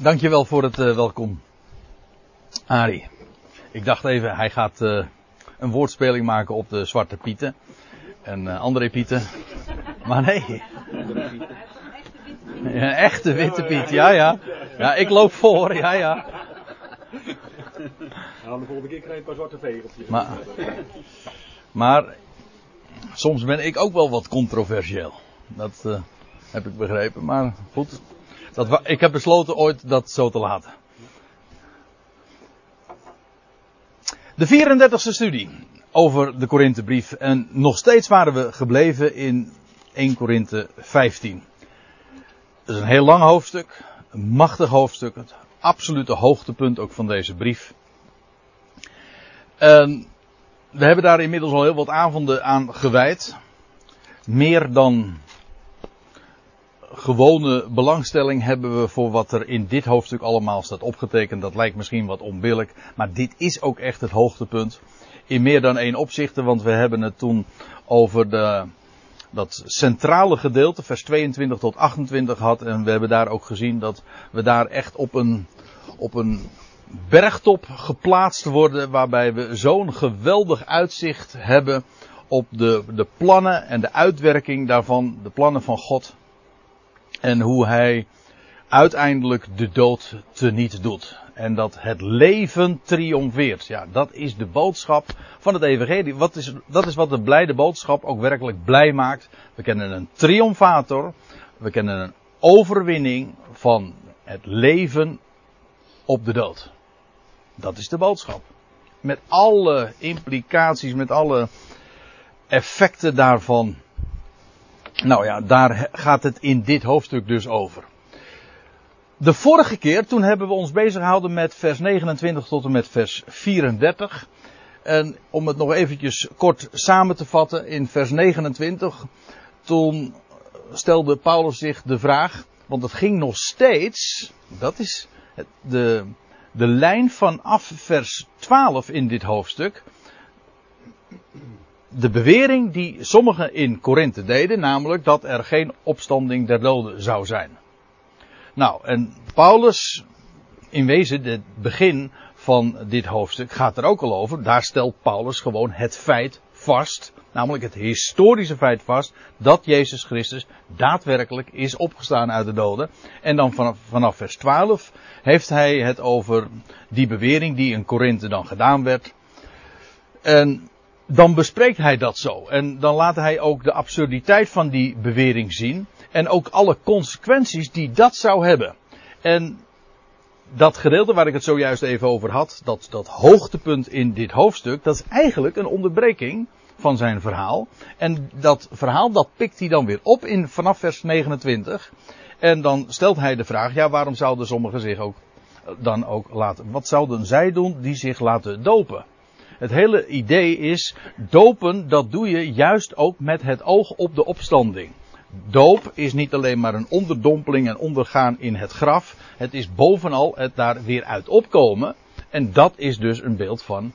Dankjewel voor het uh, welkom. Arie. Ik dacht even, hij gaat uh, een woordspeling maken op de Zwarte Pieten. En uh, André Pieten. Maar nee. Ja, een echte witte Piet, ja ja. Ja, ik loop voor, ja ja. Nou, de volgende keer krijg je een paar zwarte vegeltjes. Maar, maar soms ben ik ook wel wat controversieel. Dat heb ik begrepen, maar goed. Dat, ik heb besloten ooit dat zo te laten. De 34e studie over de Korinthebrief. En nog steeds waren we gebleven in 1 Korinthe 15. Dat is een heel lang hoofdstuk. Een machtig hoofdstuk. Het absolute hoogtepunt ook van deze brief. We hebben daar inmiddels al heel wat avonden aan gewijd. Meer dan gewone belangstelling hebben we voor wat er in dit hoofdstuk allemaal staat opgetekend. Dat lijkt misschien wat onbillijk, maar dit is ook echt het hoogtepunt. In meer dan één opzichte, want we hebben het toen over de, dat centrale gedeelte, vers 22 tot 28 gehad. En we hebben daar ook gezien dat we daar echt op een, op een bergtop geplaatst worden, waarbij we zo'n geweldig uitzicht hebben op de, de plannen en de uitwerking daarvan, de plannen van God. En hoe hij uiteindelijk de dood teniet doet. En dat het leven triomfeert. Ja, dat is de boodschap van het evangelie. Wat is, dat is wat de blijde boodschap ook werkelijk blij maakt. We kennen een triomfator. We kennen een overwinning van het leven op de dood. Dat is de boodschap. Met alle implicaties, met alle effecten daarvan. Nou ja, daar gaat het in dit hoofdstuk dus over. De vorige keer, toen hebben we ons bezig gehouden met vers 29 tot en met vers 34. En om het nog eventjes kort samen te vatten, in vers 29, toen stelde Paulus zich de vraag, want het ging nog steeds, dat is de, de lijn vanaf vers 12 in dit hoofdstuk. De bewering die sommigen in Korinthe deden, namelijk dat er geen opstanding der doden zou zijn. Nou, en Paulus, in wezen, het begin van dit hoofdstuk gaat er ook al over. Daar stelt Paulus gewoon het feit vast, namelijk het historische feit vast, dat Jezus Christus daadwerkelijk is opgestaan uit de doden. En dan vanaf, vanaf vers 12 heeft hij het over die bewering die in Korinthe dan gedaan werd. En dan bespreekt hij dat zo. En dan laat hij ook de absurditeit van die bewering zien. En ook alle consequenties die dat zou hebben. En dat gedeelte waar ik het zojuist even over had, dat, dat hoogtepunt in dit hoofdstuk, dat is eigenlijk een onderbreking van zijn verhaal. En dat verhaal, dat pikt hij dan weer op in, vanaf vers 29. En dan stelt hij de vraag, ja, waarom zouden sommigen zich ook dan ook laten, wat zouden zij doen die zich laten dopen? Het hele idee is, dopen, dat doe je juist ook met het oog op de opstanding. Doop is niet alleen maar een onderdompeling en ondergaan in het graf. Het is bovenal het daar weer uit opkomen. En dat is dus een beeld van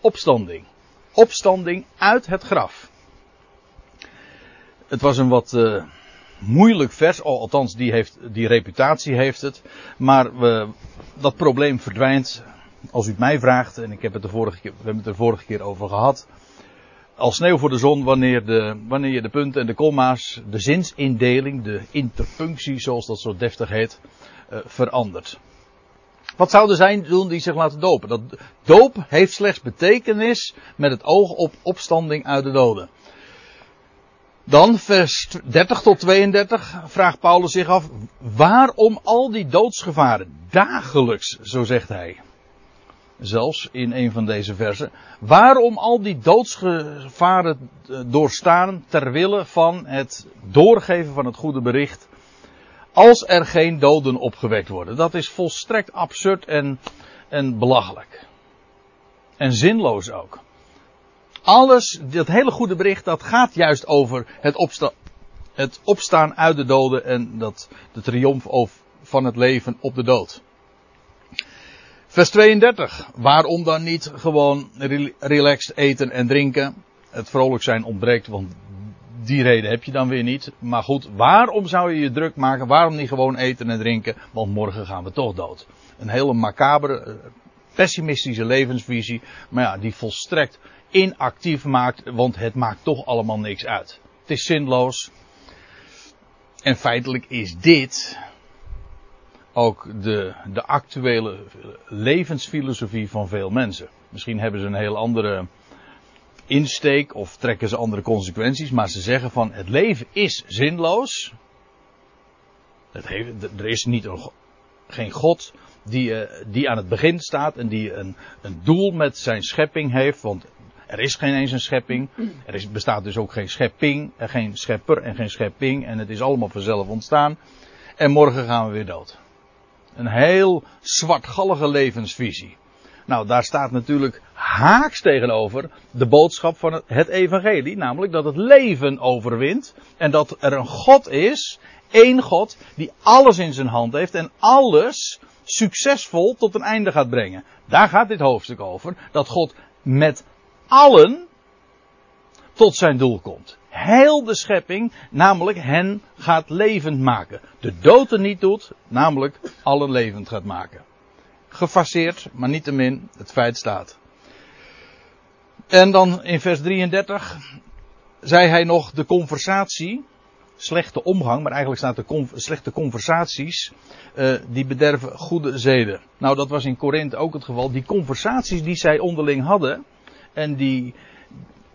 opstanding. Opstanding uit het graf. Het was een wat uh, moeilijk vers, althans die, heeft, die reputatie heeft het. Maar we, dat probleem verdwijnt, als u het mij vraagt, en ik heb het de vorige keer, we hebben het er vorige keer over gehad als sneeuw voor de zon wanneer, de, wanneer je de punten en de komma's, de zinsindeling, de interpunctie zoals dat zo deftig heet, uh, verandert. Wat zouden zij doen die zich laten dopen? Dat, doop heeft slechts betekenis met het oog op opstanding uit de doden. Dan vers 30 tot 32 vraagt Paulus zich af, waarom al die doodsgevaren dagelijks, zo zegt hij zelfs in een van deze versen. Waarom al die doodsgevaren eh, doorstaan ter wille van het doorgeven van het goede bericht. Als er geen doden opgewekt worden. Dat is volstrekt absurd en, en belachelijk. En zinloos ook. Alles, dat hele goede bericht, dat gaat juist over het, het opstaan uit de doden en dat, de triomf van het leven op de dood. Vers 32. Waarom dan niet gewoon relaxed eten en drinken? Het vrolijk zijn ontbreekt, want die reden heb je dan weer niet. Maar goed, waarom zou je je druk maken? Waarom niet gewoon eten en drinken? Want morgen gaan we toch dood. Een hele macabere, eh, pessimistische levensvisie. Maar ja, die volstrekt inactief maakt, want het maakt toch allemaal niks uit. Het is zinloos. En feitelijk is dit ook de, de actuele levensfilosofie van veel mensen. Misschien hebben ze een heel andere insteek of trekken ze andere consequenties, maar ze zeggen van het leven is zinloos. Het heeft, er is niet een, geen God die, uh, die aan het begin staat en die een, een doel met zijn schepping heeft, want er is geen eens een schepping. Er is, bestaat dus ook geen schepping, er geen schepper en geen schepping en het is allemaal vanzelf ontstaan. En morgen gaan we weer dood. Een heel zwartgallige levensvisie. Nou, daar staat natuurlijk haaks tegenover de boodschap van het evangelie, namelijk dat het leven overwint en dat er een God is, één God, die alles in zijn hand heeft en alles succesvol tot een einde gaat brengen. Daar gaat dit hoofdstuk over, dat God met allen tot zijn doel komt. Heel de schepping, namelijk hen gaat levend maken. De dood niet doet, namelijk allen levend gaat maken gefaseerd, maar niettemin, het feit staat. En dan in vers 33 zei hij nog de conversatie, slechte omgang, maar eigenlijk staat de slechte conversaties, uh, die bederven goede zeden. Nou, dat was in Korinthe ook het geval. Die conversaties die zij onderling hadden, en die,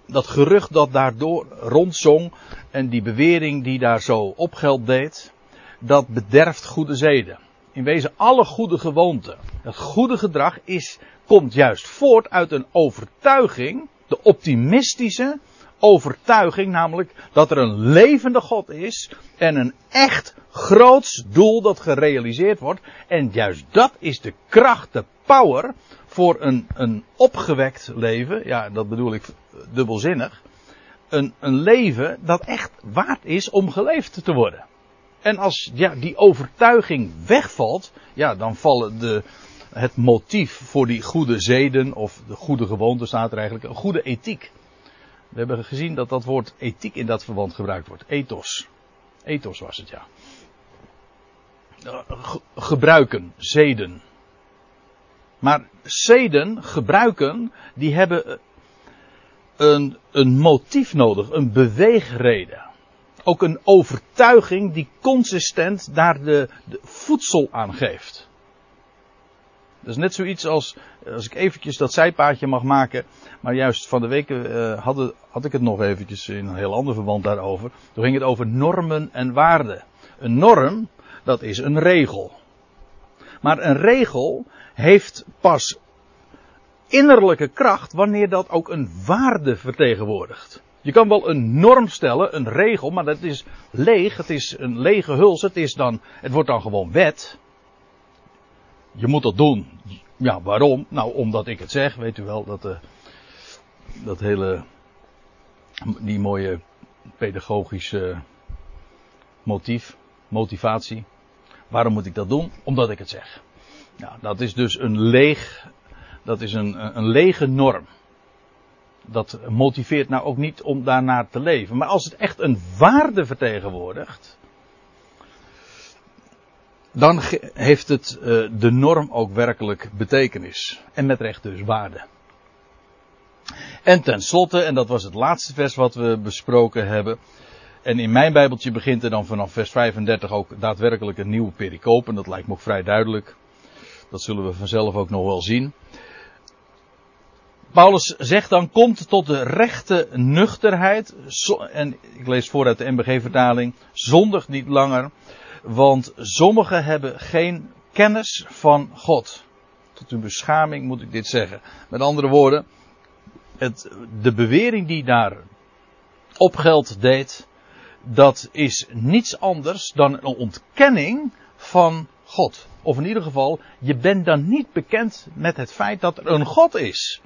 dat gerucht dat daardoor rondzong, en die bewering die daar zo opgeld deed, dat bederft goede zeden in wezen alle goede gewoonten. Het goede gedrag is, komt juist voort uit een overtuiging, de optimistische overtuiging, namelijk dat er een levende God is en een echt groots doel dat gerealiseerd wordt. En juist dat is de kracht, de power voor een, een opgewekt leven. Ja, dat bedoel ik dubbelzinnig. Een, een leven dat echt waard is om geleefd te worden. En als ja, die overtuiging wegvalt, ja, dan vallen de, het motief voor die goede zeden, of de goede gewoonte staat er eigenlijk, een goede ethiek. We hebben gezien dat dat woord ethiek in dat verband gebruikt wordt. Ethos. Ethos was het, ja. Gebruiken, zeden. Maar zeden, gebruiken, die hebben een, een motief nodig, een beweegreden ook een overtuiging die consistent daar de, de voedsel aan geeft. Dat is net zoiets als, als ik eventjes dat zijpaadje mag maken, maar juist van de week uh, had, had ik het nog eventjes in een heel ander verband daarover. Toen ging het over normen en waarden. Een norm, dat is een regel. Maar een regel heeft pas innerlijke kracht wanneer dat ook een waarde vertegenwoordigt. Je kan wel een norm stellen, een regel, maar dat is leeg. Het is een lege huls. Het, is dan, het wordt dan gewoon wet. Je moet dat doen. Ja, waarom? Nou, omdat ik het zeg. Weet u wel, dat, uh, dat hele, die mooie pedagogische motief, motivatie. Waarom moet ik dat doen? Omdat ik het zeg. Ja, dat is dus een leeg, dat is een, een lege norm dat motiveert nou ook niet om daarnaar te leven. Maar als het echt een waarde vertegenwoordigt, dan heeft het uh, de norm ook werkelijk betekenis. En met recht dus waarde. En tenslotte, en dat was het laatste vers wat we besproken hebben. En in mijn Bijbeltje begint er dan vanaf vers 35 ook daadwerkelijk een nieuwe pericoop. En dat lijkt me ook vrij duidelijk. Dat zullen we vanzelf ook nog wel zien. Paulus zegt dan, komt tot de rechte nuchterheid. En ik lees voor uit de MBG-vertaling. Zondig niet langer. Want sommigen hebben geen kennis van God. Tot hun beschaming moet ik dit zeggen. Met andere woorden, het, de bewering die daar opgeld deed, dat is niets anders dan een ontkenning van God. Of in ieder geval, je bent dan niet bekend met het feit dat er een God is.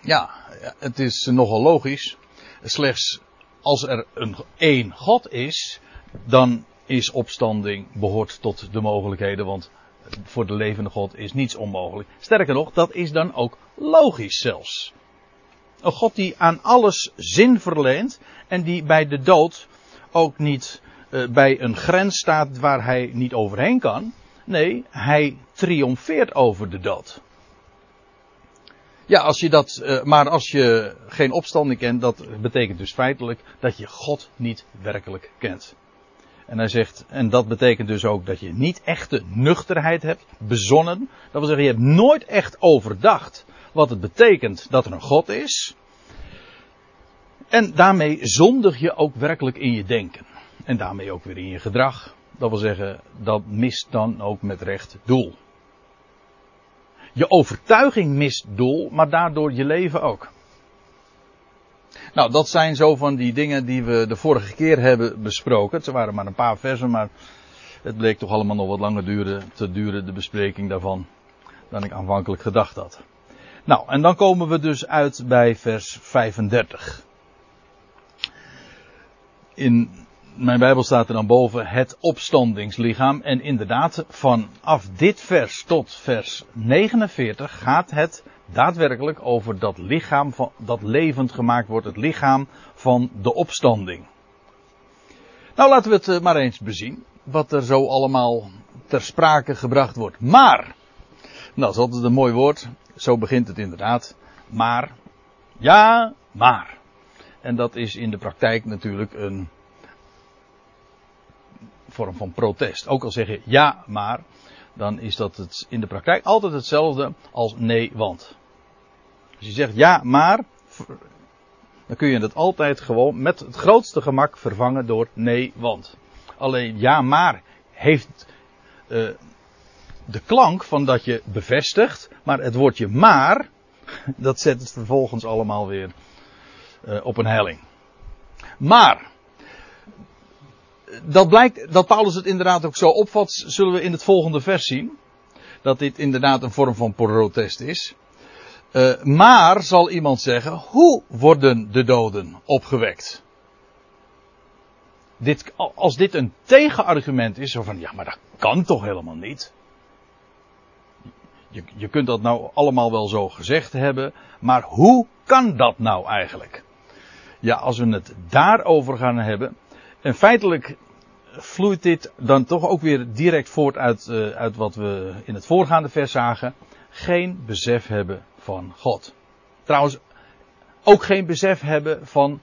Ja, het is nogal logisch. Slechts als er een één God is, dan is opstanding behoort tot de mogelijkheden, want voor de levende God is niets onmogelijk. Sterker nog, dat is dan ook logisch zelfs. Een God die aan alles zin verleent en die bij de dood ook niet uh, bij een grens staat waar hij niet overheen kan. Nee, hij triomfeert over de dood. Ja, als je dat, uh, maar als je geen opstanding kent, dat betekent dus feitelijk dat je God niet werkelijk kent. En hij zegt, en dat betekent dus ook dat je niet echte nuchterheid hebt, bezonnen. Dat wil zeggen, je hebt nooit echt overdacht wat het betekent dat er een God is. En daarmee zondig je ook werkelijk in je denken. En daarmee ook weer in je gedrag. Dat wil zeggen, dat mist dan ook met recht doel. Je overtuiging mist doel, maar daardoor je leven ook. Nou, dat zijn zo van die dingen die we de vorige keer hebben besproken. Het waren maar een paar versen, maar het bleek toch allemaal nog wat langer duren, te duren, de bespreking daarvan, dan ik aanvankelijk gedacht had. Nou, en dan komen we dus uit bij vers 35. In mijn Bijbel staat er dan boven het opstandingslichaam. En inderdaad, vanaf dit vers tot vers 49 gaat het daadwerkelijk over dat lichaam van, dat levend gemaakt wordt, het lichaam van de opstanding. Nou, laten we het eh, maar eens bezien, wat er zo allemaal ter sprake gebracht wordt. Maar, nou, dat is altijd een mooi woord, zo begint het inderdaad. Maar, ja, maar. En dat is in de praktijk natuurlijk een vorm van protest. Ook al zeg je ja, maar, dan is dat het in de praktijk altijd hetzelfde als nee, want. Als je zegt ja, maar, dan kun je dat altijd gewoon met het grootste gemak vervangen door nee, want. Alleen ja, maar heeft uh, de klank van dat je bevestigt, maar het woordje maar, dat zet het vervolgens allemaal weer uh, op een helling. Maar, dat blijkt dat Paulus het inderdaad ook zo opvat, zullen we in het volgende vers zien. Dat dit inderdaad een vorm van protest is. Uh, maar zal iemand zeggen, hoe worden de doden opgewekt? Dit, als dit een tegenargument is, zo van ja, maar dat kan toch helemaal niet. Je, je kunt dat nou allemaal wel zo gezegd hebben, maar hoe kan dat nou eigenlijk? Ja, als we het daarover gaan hebben, en feitelijk vloeit dit dan toch ook weer direct voort uit, uh, uit wat we in het voorgaande vers zagen. Geen besef hebben van God. Trouwens, ook geen besef hebben van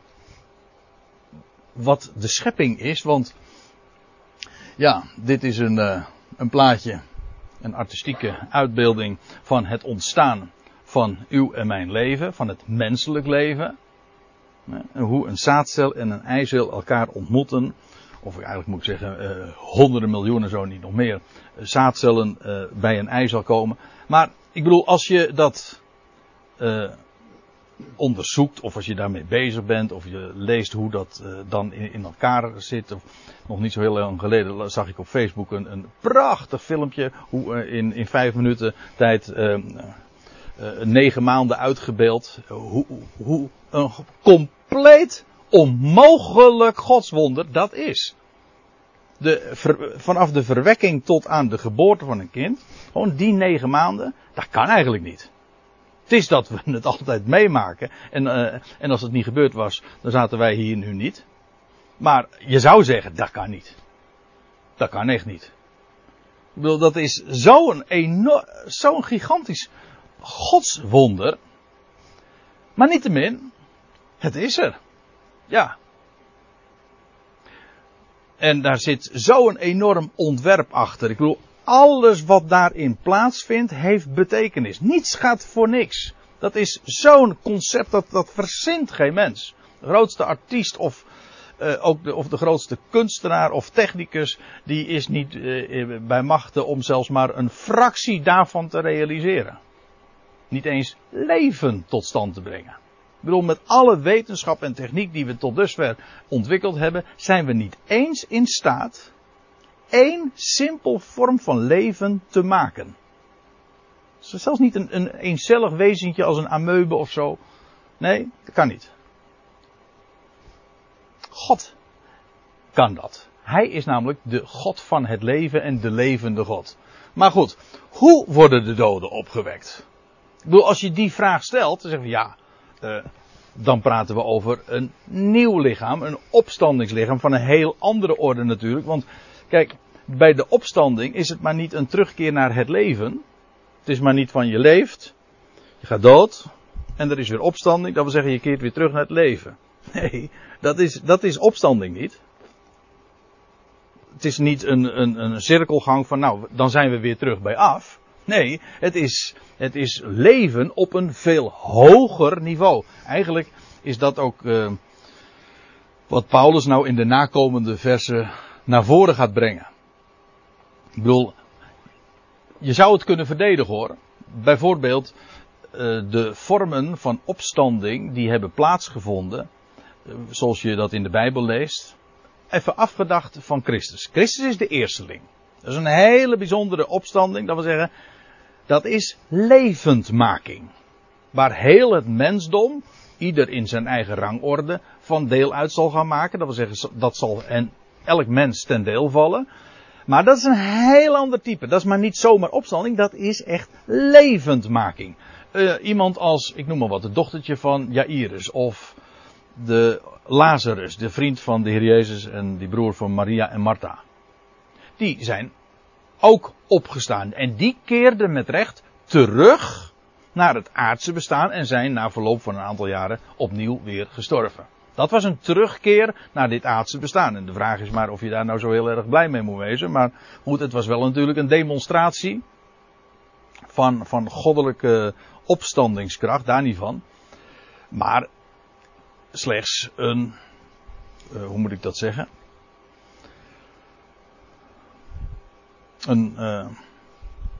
wat de schepping is. Want ja, dit is een, uh, een plaatje, een artistieke uitbeelding van het ontstaan van uw en mijn leven, van het menselijk leven. En hoe een zaadcel en een eicel elkaar ontmoeten. Of eigenlijk moet ik zeggen, uh, honderden miljoenen, zo niet nog meer, uh, zaadcellen bij een eicel komen. Maar ik bedoel, als je dat onderzoekt, of als je daarmee bezig bent, of je leest hoe dat dan in, in, elkaar zit. Of, nog niet zo heel lang geleden zag ik op Facebook een, een prachtig filmpje, hoe in, in vijf minuten tijd negen maanden uitgebeeld. hoe, hoe een compleet onmogelijk godswonder dat is. De, vanaf de verwekking tot aan de geboorte van een kind, gewoon die negen maanden, dat kan eigenlijk niet. Het is dat we het altijd meemaken. En, uh, en als het niet gebeurd was, dan zaten wij hier nu niet. Maar je zou zeggen, dat kan niet. Dat kan echt niet. Ik bedoel, dat is zo'n enorm, zo'n gigantisch godswonder. Maar niettemin, het is er. Ja. En daar zit zo'n enorm ontwerp achter. Ik bedoel, alles wat daarin plaatsvindt, heeft betekenis. Niets gaat voor niks. Dat is zo'n concept dat, dat verzint geen mens. De grootste artiest of, uh, ook de, of de grootste kunstenaar of technicus, die is niet uh, bij machten om zelfs maar een fractie daarvan te realiseren. Niet eens leven tot stand te brengen. Ik bedoel, met alle wetenschap en techniek die we tot dusver ontwikkeld hebben, zijn we niet eens in staat één simpel vorm van leven te maken. Zelfs niet een, een eencellig wezentje als een amoebe of zo. Nee, dat kan niet. God kan dat. Hij is namelijk de God van het leven en de levende God. Maar goed, hoe worden de doden opgewekt? Ik bedoel, als je die vraag stelt, dan zeggen we ja, uh, dan praten we over een nieuw lichaam, een opstandingslichaam van een heel andere orde natuurlijk. Want kijk, bij de opstanding is het maar niet een terugkeer naar het leven. Het is maar niet van je leeft, je gaat dood en er is weer opstanding. Dat wil zeggen je keert weer terug naar het leven. Nee, dat is, dat is opstanding niet. Het is niet een, een, een cirkelgang van nou, dan zijn we weer terug bij af. Nee, het is, het is leven op een veel hoger niveau. Eigenlijk is dat ook uh, wat Paulus nou in de nakomende versen naar voren gaat brengen. Ik bedoel, je zou het kunnen verdedigen hoor. Bijvoorbeeld uh, de vormen van opstanding die hebben plaatsgevonden, uh, zoals je dat in de Bijbel leest. Even afgedacht van Christus. Christus is de eersteling. Dat is een hele bijzondere opstanding. Dat wil zeggen, dat is levendmaking. Waar heel het mensdom, ieder in zijn eigen rangorde, van deel uit zal gaan maken. Dat wil zeggen, dat zal en elk mens ten deel vallen. Maar dat is een heel ander type. Dat is maar niet zomaar opstanding, dat is echt levendmaking. Uh, iemand als, ik noem maar wat, het dochtertje van Jairus of de Lazarus, de vriend van de Heer Jezus en die broer van Maria en Martha. Die zijn ook opgestaan. En die keerden met recht terug naar het aardse bestaan en zijn na verloop van een aantal jaren opnieuw weer gestorven. Dat was een terugkeer naar dit aardse bestaan. En de vraag is maar of je daar nou zo heel erg blij mee moet wezen. Maar goed, het was wel natuurlijk een demonstratie van, van goddelijke opstandingskracht, daar niet van. Maar slechts een, uh, hoe moet ik dat zeggen? Een, uh,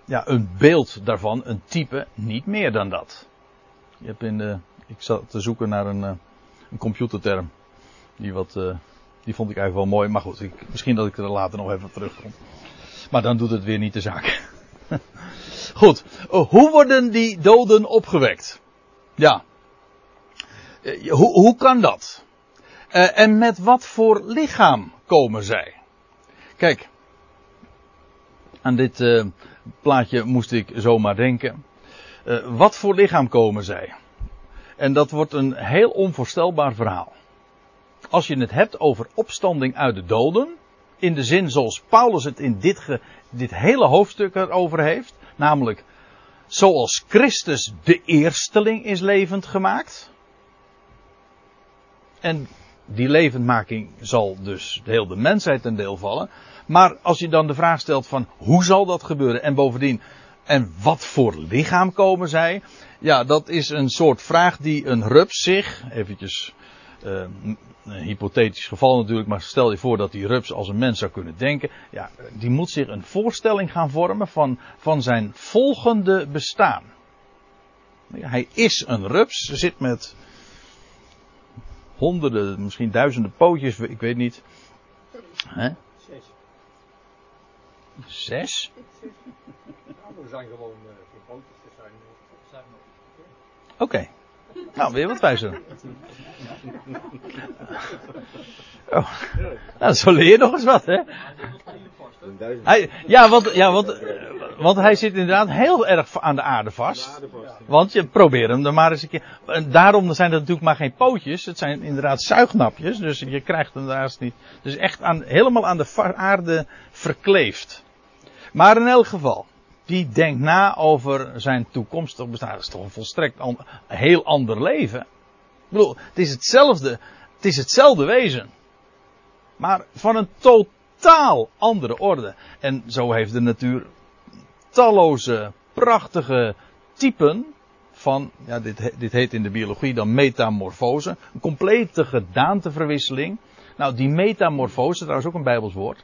ja, een beeld daarvan, een type, niet meer dan dat. Je hebt in de, ik zat te zoeken naar een, uh, een computerterm. Die, wat, uh, die vond ik eigenlijk wel mooi, maar goed, misschien dat ik er later nog even terugkom. Maar dan doet het weer niet de zaak. goed, hoe worden die doden opgewekt? Ja. hoe, hoe kan dat? en met wat voor lichaam komen zij? Kijk, aan dit uh, plaatje moest ik zomaar denken. Uh, wat voor lichaam komen zij? En dat wordt een heel onvoorstelbaar verhaal. Als je het hebt over opstanding uit de doden, in de zin zoals Paulus het in dit, dit hele hoofdstuk erover heeft, namelijk zoals Christus de eersteling is levend gemaakt. En die levendmaking zal dus de hele mensheid ten deel vallen. Maar als je dan de vraag stelt van hoe zal dat gebeuren en bovendien en wat voor lichaam komen zij? Ja, dat is een soort vraag die een rups zich, eventjes uh, een hypothetisch geval natuurlijk, maar stel je voor dat die rups als een mens zou kunnen denken. Ja, die moet zich een voorstelling gaan vormen van, van zijn volgende bestaan. Hij is een rups, zit met honderden, misschien duizenden pootjes, ik weet niet. Zes? er zijn gewoon zijn, zijn Oké. Okay. Nou, weer wat wijzer. Oh. Nou, zo leer je nog eens wat, hè? Hij, ja, want, ja want, want hij zit inderdaad heel erg aan de aarde vast. Want je probeert hem er maar eens een keer. En daarom zijn het natuurlijk maar geen pootjes. Het zijn inderdaad zuignapjes. Dus je krijgt hem daar niet. Dus echt aan, helemaal aan de aarde verkleefd. Maar in elk geval, die denkt na over zijn toekomstig bestaan. Dat is toch een volstrekt an, heel ander leven. Ik bedoel, het is hetzelfde, het is hetzelfde wezen. Maar van een totaal andere orde. En zo heeft de natuur talloze, prachtige typen van, ja, dit, dit heet in de biologie dan metamorfose. Een complete gedaanteverwisseling. Nou, die metamorfose, trouwens ook een Bijbels woord.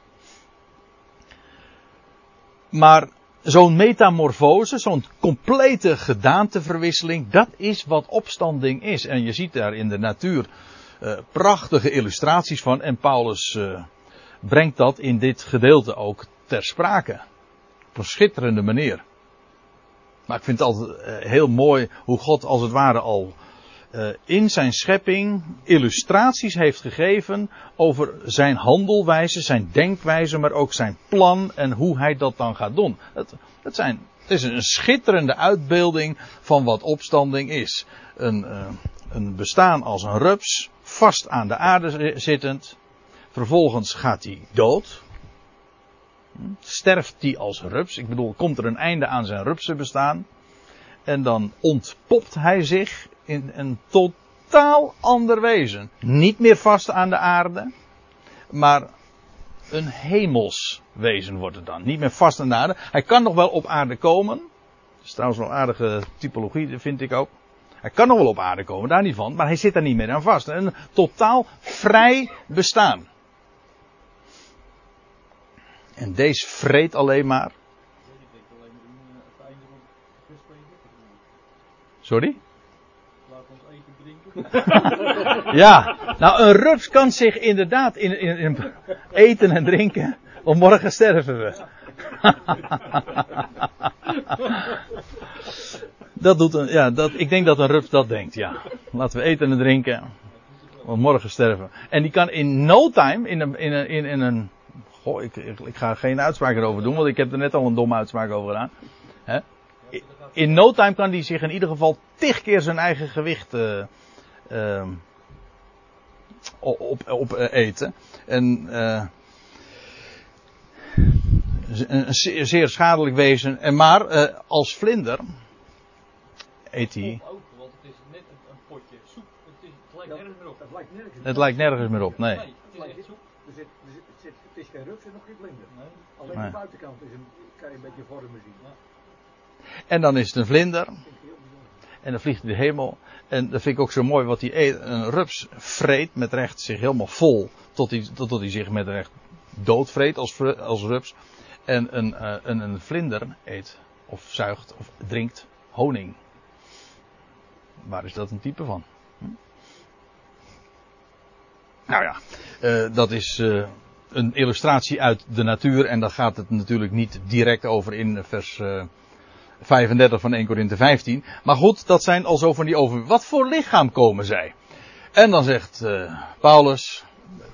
Maar zo'n metamorfose, zo'n complete gedaanteverwisseling, dat is wat opstanding is. En je ziet daar in de natuur uh, prachtige illustraties van. En Paulus uh, brengt dat in dit gedeelte ook ter sprake. Op een schitterende manier. Maar ik vind het altijd uh, heel mooi hoe God als het ware al uh, in zijn schepping illustraties heeft gegeven over zijn handelwijze, zijn denkwijze, maar ook zijn plan en hoe hij dat dan gaat doen. Het, zijn, het is een schitterende uitbeelding van wat opstanding is. Een, uh, een bestaan als een rups, vast aan de aarde zittend. Vervolgens gaat hij dood. Sterft hij als rups. Ik bedoel, komt er een einde aan zijn rupsenbestaan. En dan ontpopt hij zich in een totaal ander wezen. Niet meer vast aan de aarde, maar een hemels wezen wordt het dan. Niet meer vast aan de aarde. Hij kan nog wel op aarde komen. Dat is trouwens een aardige typologie, vind ik ook. Hij kan nog wel op aarde komen, daar niet van, maar hij zit daar niet meer aan vast. Een totaal vrij bestaan. En deze vreet alleen maar. Sorry? Laat ons eten drinken. Ja, nou een rups kan zich inderdaad in, in, eten en drinken. Want morgen sterven we. dat doet een, ja, dat, ik denk dat een rups dat denkt, ja. Laten we eten en drinken. Want morgen sterven. En die kan in no time, in een, in een, in, een goh, ik, ik, ga geen uitspraak erover doen, want ik heb er net al een domme uitspraak over gedaan. In no time kan die zich in ieder geval tig keer zijn eigen gewicht uh, uh, op, op uh, eten. En een zeer schadelijk wezen. En maar als vlinder eet hij. Ook, want het is net een, potje soep. Het, is, het lijkt nergens meer op. Het lijkt nergens Het lijkt nergens meer op, nee. Het is echt soep. Er zit, er zit, het, zit, het is geen rups en nog geen vlinder. Nee. Alleen Nee. de buitenkant is een, kan je een beetje vormen zien. Ja. En dan is het een vlinder. Dat vind ik heel bijzonder. En dan vliegt hij de hemel. En dat vind ik ook zo mooi wat hij eet. Een rups vreet met recht zich helemaal vol. Tot hij, tot, hij zich met recht doodvreet als, als rups. En een, eh, een, een vlinder eet of zuigt of drinkt honing. Waar is dat een type van? Hm? Nou ja, eh, dat is eh, een illustratie uit de natuur. En daar gaat het natuurlijk niet direct over in vers 35 van 1 Korinthe 15. Maar goed, dat zijn al zo van die over. Wat voor lichaam komen zij? En dan zegt eh, Paulus.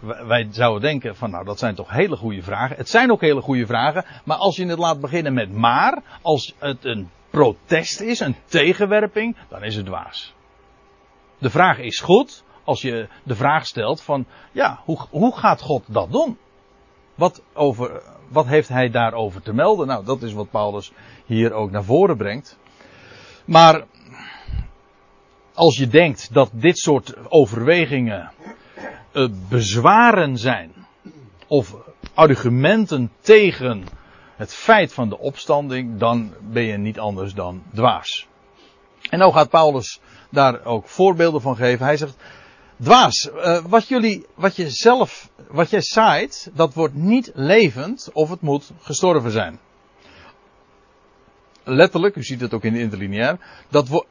wij- Wij zouden denken van nou dat zijn toch hele goede vragen. Het zijn ook hele goede vragen. Maar als je het laat beginnen met maar. Als het een protest is, een tegenwerping. Dan is het dwaas. De vraag is goed. Als je de vraag stelt van ja, hoe, hoe gaat God dat doen? Wat, over, wat heeft hij daarover te melden? Nou, dat is wat Paulus hier ook naar voren brengt. Maar als je denkt dat dit soort overwegingen eh, bezwaren zijn, of argumenten tegen het feit van de opstanding, dan ben je niet anders dan dwaas. En nou gaat Paulus daar ook voorbeelden van geven. Hij zegt, dwaas, eh, wat jullie, wat je zelf, wat jij zaait, dat wordt niet levend of het moet gestorven zijn. Letterlijk, u ziet het ook in de interlineair, dat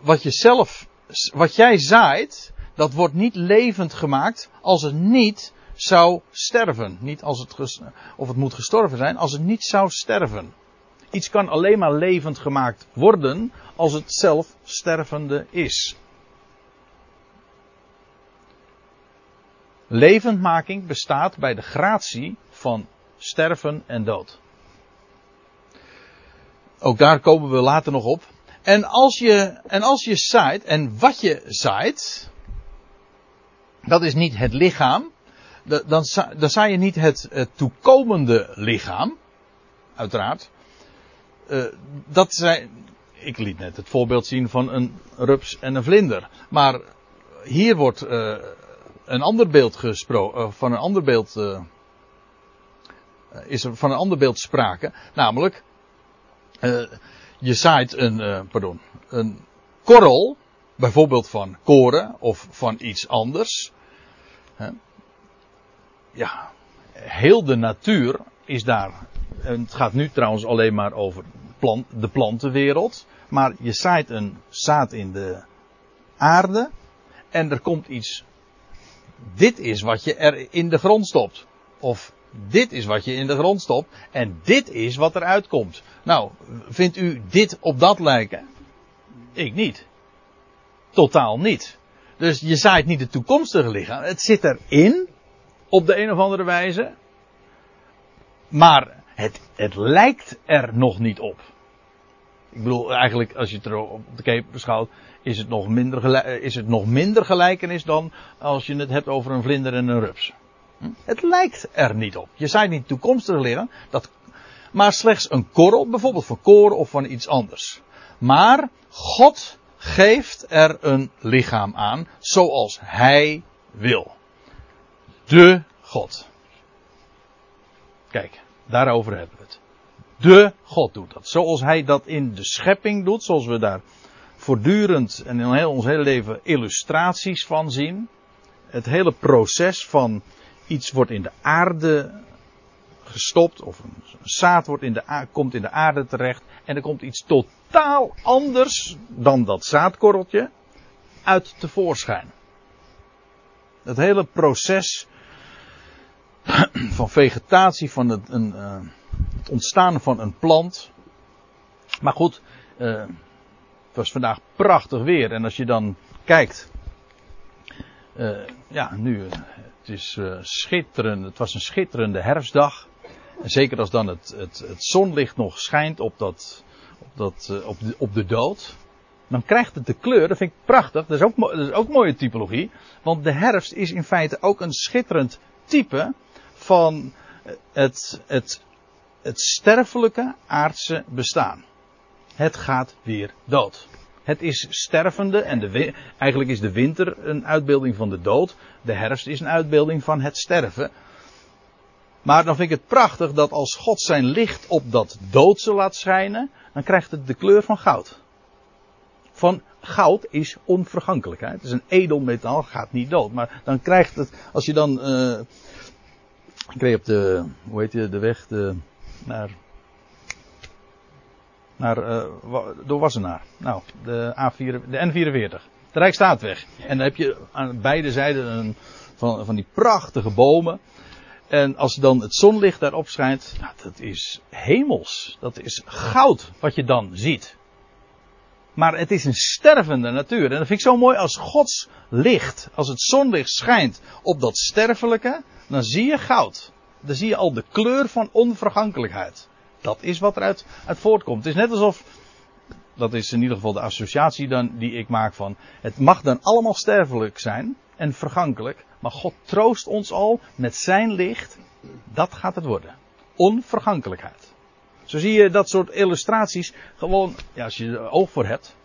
wat je zelf, wat jij zaait, dat wordt niet levend gemaakt als het niet zou sterven. Niet als het, of het moet gestorven zijn, als het niet zou sterven. Iets kan alleen maar levend gemaakt worden als het zelf stervende is. Levendmaking bestaat bij de gratie van sterven en dood. Ook daar komen we later nog op. En als je, en als je zaait, en wat je zaait, dat is niet het lichaam, da- dan, dan zaai je niet het, het toekomende lichaam, uiteraard. Eh, dat zijn, ik liet net het voorbeeld zien van een rups en een vlinder. Maar hier wordt eh, een ander beeld gesproken, van een ander beeld, eh, is er van een ander beeld sprake. Namelijk, eh, je zaait een, eh, pardon, een korrel, bijvoorbeeld van koren of van iets anders. Ja, heel de natuur is daar. Het gaat nu trouwens alleen maar over plant, de plantenwereld. Maar je zaait een zaad in de aarde. En er komt iets. Dit is wat je er in de grond stopt. Of dit is wat je in de grond stopt. En dit is wat eruit komt. Nou, vindt u dit op dat lijken? Ik niet. Totaal niet. Dus je zaait niet het toekomstige lichaam. Het zit erin. Op de een of andere wijze. Maar het, het lijkt er nog niet op. Ik bedoel, eigenlijk, als je het erop beschouwt, is het, nog minder gelijk, is het nog minder gelijkenis dan als je het hebt over een vlinder en een rups. Hm? Het lijkt er niet op. Je zou niet toekomstig liggen, dat, maar slechts een korrel, bijvoorbeeld van koren of van iets anders. Maar God geeft er een lichaam aan zoals Hij wil. De God. Kijk, daarover hebben we het. De God doet dat. Zoals Hij dat in de schepping doet, zoals we daar voortdurend en in ons hele leven illustraties van zien. Het hele proces van iets wordt in de aarde gestopt, of een zaad wordt in de, komt in de aarde terecht, en er komt iets totaal anders dan dat zaadkorreltje uit tevoorschijn. Het hele proces van vegetatie, van het, een, uh, het ontstaan van een plant. Maar goed, uh, het was vandaag prachtig weer. En als je dan kijkt. Uh, ja, nu. Het is schitterend. Het was een schitterende herfstdag. En zeker als dan het, het, het zonlicht nog schijnt op, dat, op, dat, op, de, op de dood. Dan krijgt het de kleur, dat vind ik prachtig. Dat is, ook, dat is ook mooie typologie. Want de herfst is in feite ook een schitterend type van het, het, het sterfelijke aardse bestaan. Het gaat weer dood. Het is stervende en de, eigenlijk is de winter een uitbeelding van de dood. De herfst is een uitbeelding van het sterven. Maar dan vind ik het prachtig dat als God zijn licht op dat doodse laat schijnen, dan krijgt het de kleur van goud. Van goud is onvergankelijkheid. Het is een edelmetaal, gaat niet dood. Maar dan krijgt het, als je dan, uh, ik reed op de, hoe heet je, de weg de, naar, naar, uh, door. Nou, de A4, de N44. De Rijksstaatweg. En dan heb je aan beide zijden een, van, van die prachtige bomen. En als dan het zonlicht daarop schijnt, nou, dat is hemels. Dat is goud wat je dan ziet. Maar het is een stervende natuur. En dat vind ik zo mooi als Gods licht, als het zonlicht schijnt op dat sterfelijke, dan zie je goud. Dan zie je al de kleur van onvergankelijkheid. Dat is wat eruit uit voortkomt. Het is net alsof, dat is in ieder geval de associatie dan, die ik maak van, het mag dan allemaal sterfelijk zijn en vergankelijk, maar God troost ons al met zijn licht, dat gaat het worden. Onvergankelijkheid. Zo zie je dat soort illustraties gewoon, ja, als je er oog voor hebt.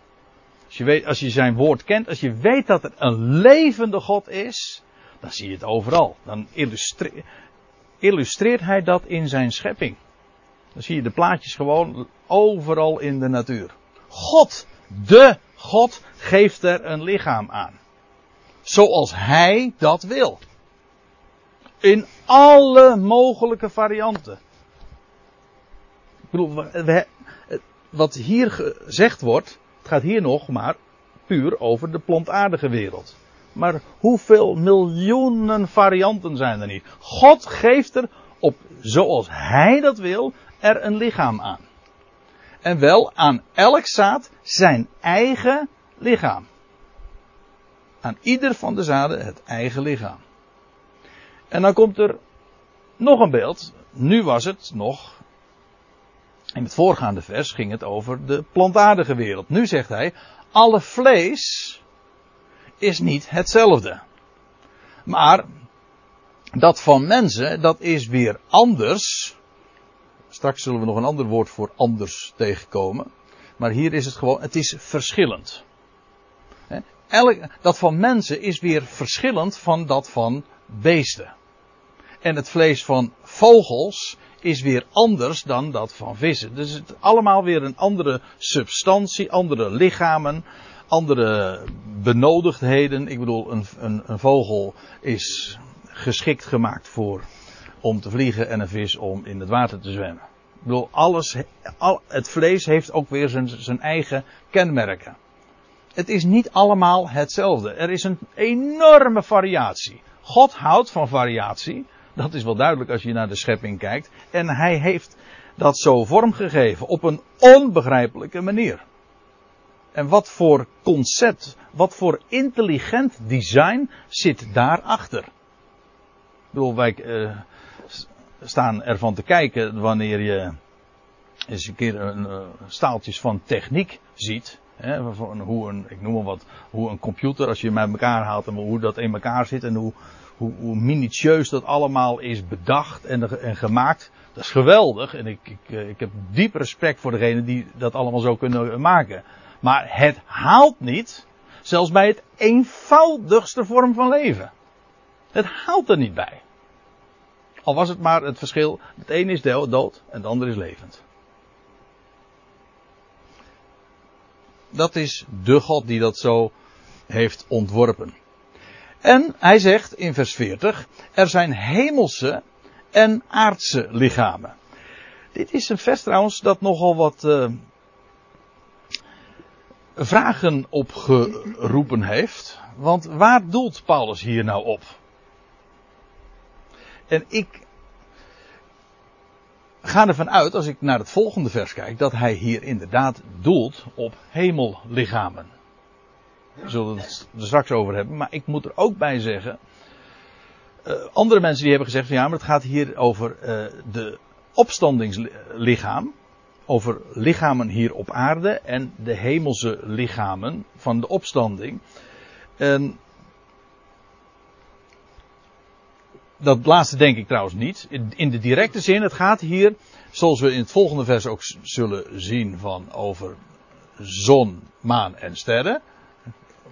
Als je, weet, als je zijn woord kent, als je weet dat er een levende God is, dan zie je het overal. Dan illustreert, hij dat in zijn schepping. Dan zie je de plaatjes gewoon overal in de natuur. God, de God, geeft er een lichaam aan. Zoals hij dat wil. In alle mogelijke varianten bedoel, we, wat hier gezegd wordt, het gaat hier nog maar puur over de plantaardige wereld. Maar hoeveel miljoenen varianten zijn er niet? God geeft er op, zoals Hij dat wil, er een lichaam aan. En wel aan elk zaad zijn eigen lichaam. Aan ieder van de zaden het eigen lichaam. En dan komt er nog een beeld. Nu was het nog in het voorgaande vers ging het over de plantaardige wereld. Nu zegt hij, alle vlees is niet hetzelfde. Maar dat van mensen, dat is weer anders. Straks zullen we nog een ander woord voor anders tegenkomen. Maar hier is het gewoon, het is verschillend. Elk, dat van mensen is weer verschillend van dat van beesten. En het vlees van vogels is weer anders dan dat van vissen. Dus het is allemaal weer een andere substantie, andere lichamen, andere benodigdheden. Ik bedoel, een, een, een vogel is geschikt gemaakt voor om te vliegen en een vis om in het water te zwemmen. Ik bedoel, alles, al, het vlees heeft ook weer zijn, zijn eigen kenmerken. Het is niet allemaal hetzelfde. Er is een enorme variatie. God houdt van variatie. Dat is wel duidelijk als je naar de schepping kijkt. En hij heeft dat zo vormgegeven op een onbegrijpelijke manier. En wat voor concept, wat voor intelligent design zit daarachter? Ik bedoel, wij uh, staan ervan te kijken wanneer je eens een keer een, uh, staaltjes van techniek ziet. Hè, hoe een, ik noem maar wat, hoe een computer, als je hem met elkaar haalt en hoe dat in elkaar zit en hoe, hoe, hoe minutieus dat allemaal is bedacht en, en gemaakt. Dat is geweldig en ik, ik, eh, ik heb diep respect voor degenen die dat allemaal zo kunnen maken. Maar het haalt niet, zelfs bij het eenvoudigste vorm van leven. Het haalt er niet bij. Al was het maar het verschil, het ene is dood en het andere is levend. Dat is de God die dat zo heeft ontworpen. En hij zegt in vers 40, er zijn hemelse en aardse lichamen. Dit is een vers trouwens dat nogal wat uh, vragen opgeroepen heeft. Want waar doelt Paulus hier nou op? En ik ga ervan uit, als ik naar het volgende vers kijk, dat hij hier inderdaad doelt op hemellichamen. We zullen het er straks over hebben, maar ik moet er ook bij zeggen. Uh, andere mensen die hebben gezegd van ja, maar het gaat hier over uh, de opstandingslichaam. Over lichamen hier op aarde en de hemelse lichamen van de opstanding. En dat laatste denk ik trouwens niet. In de directe zin, het gaat hier, zoals we in het volgende vers ook zullen zien, van over zon, maan en sterren.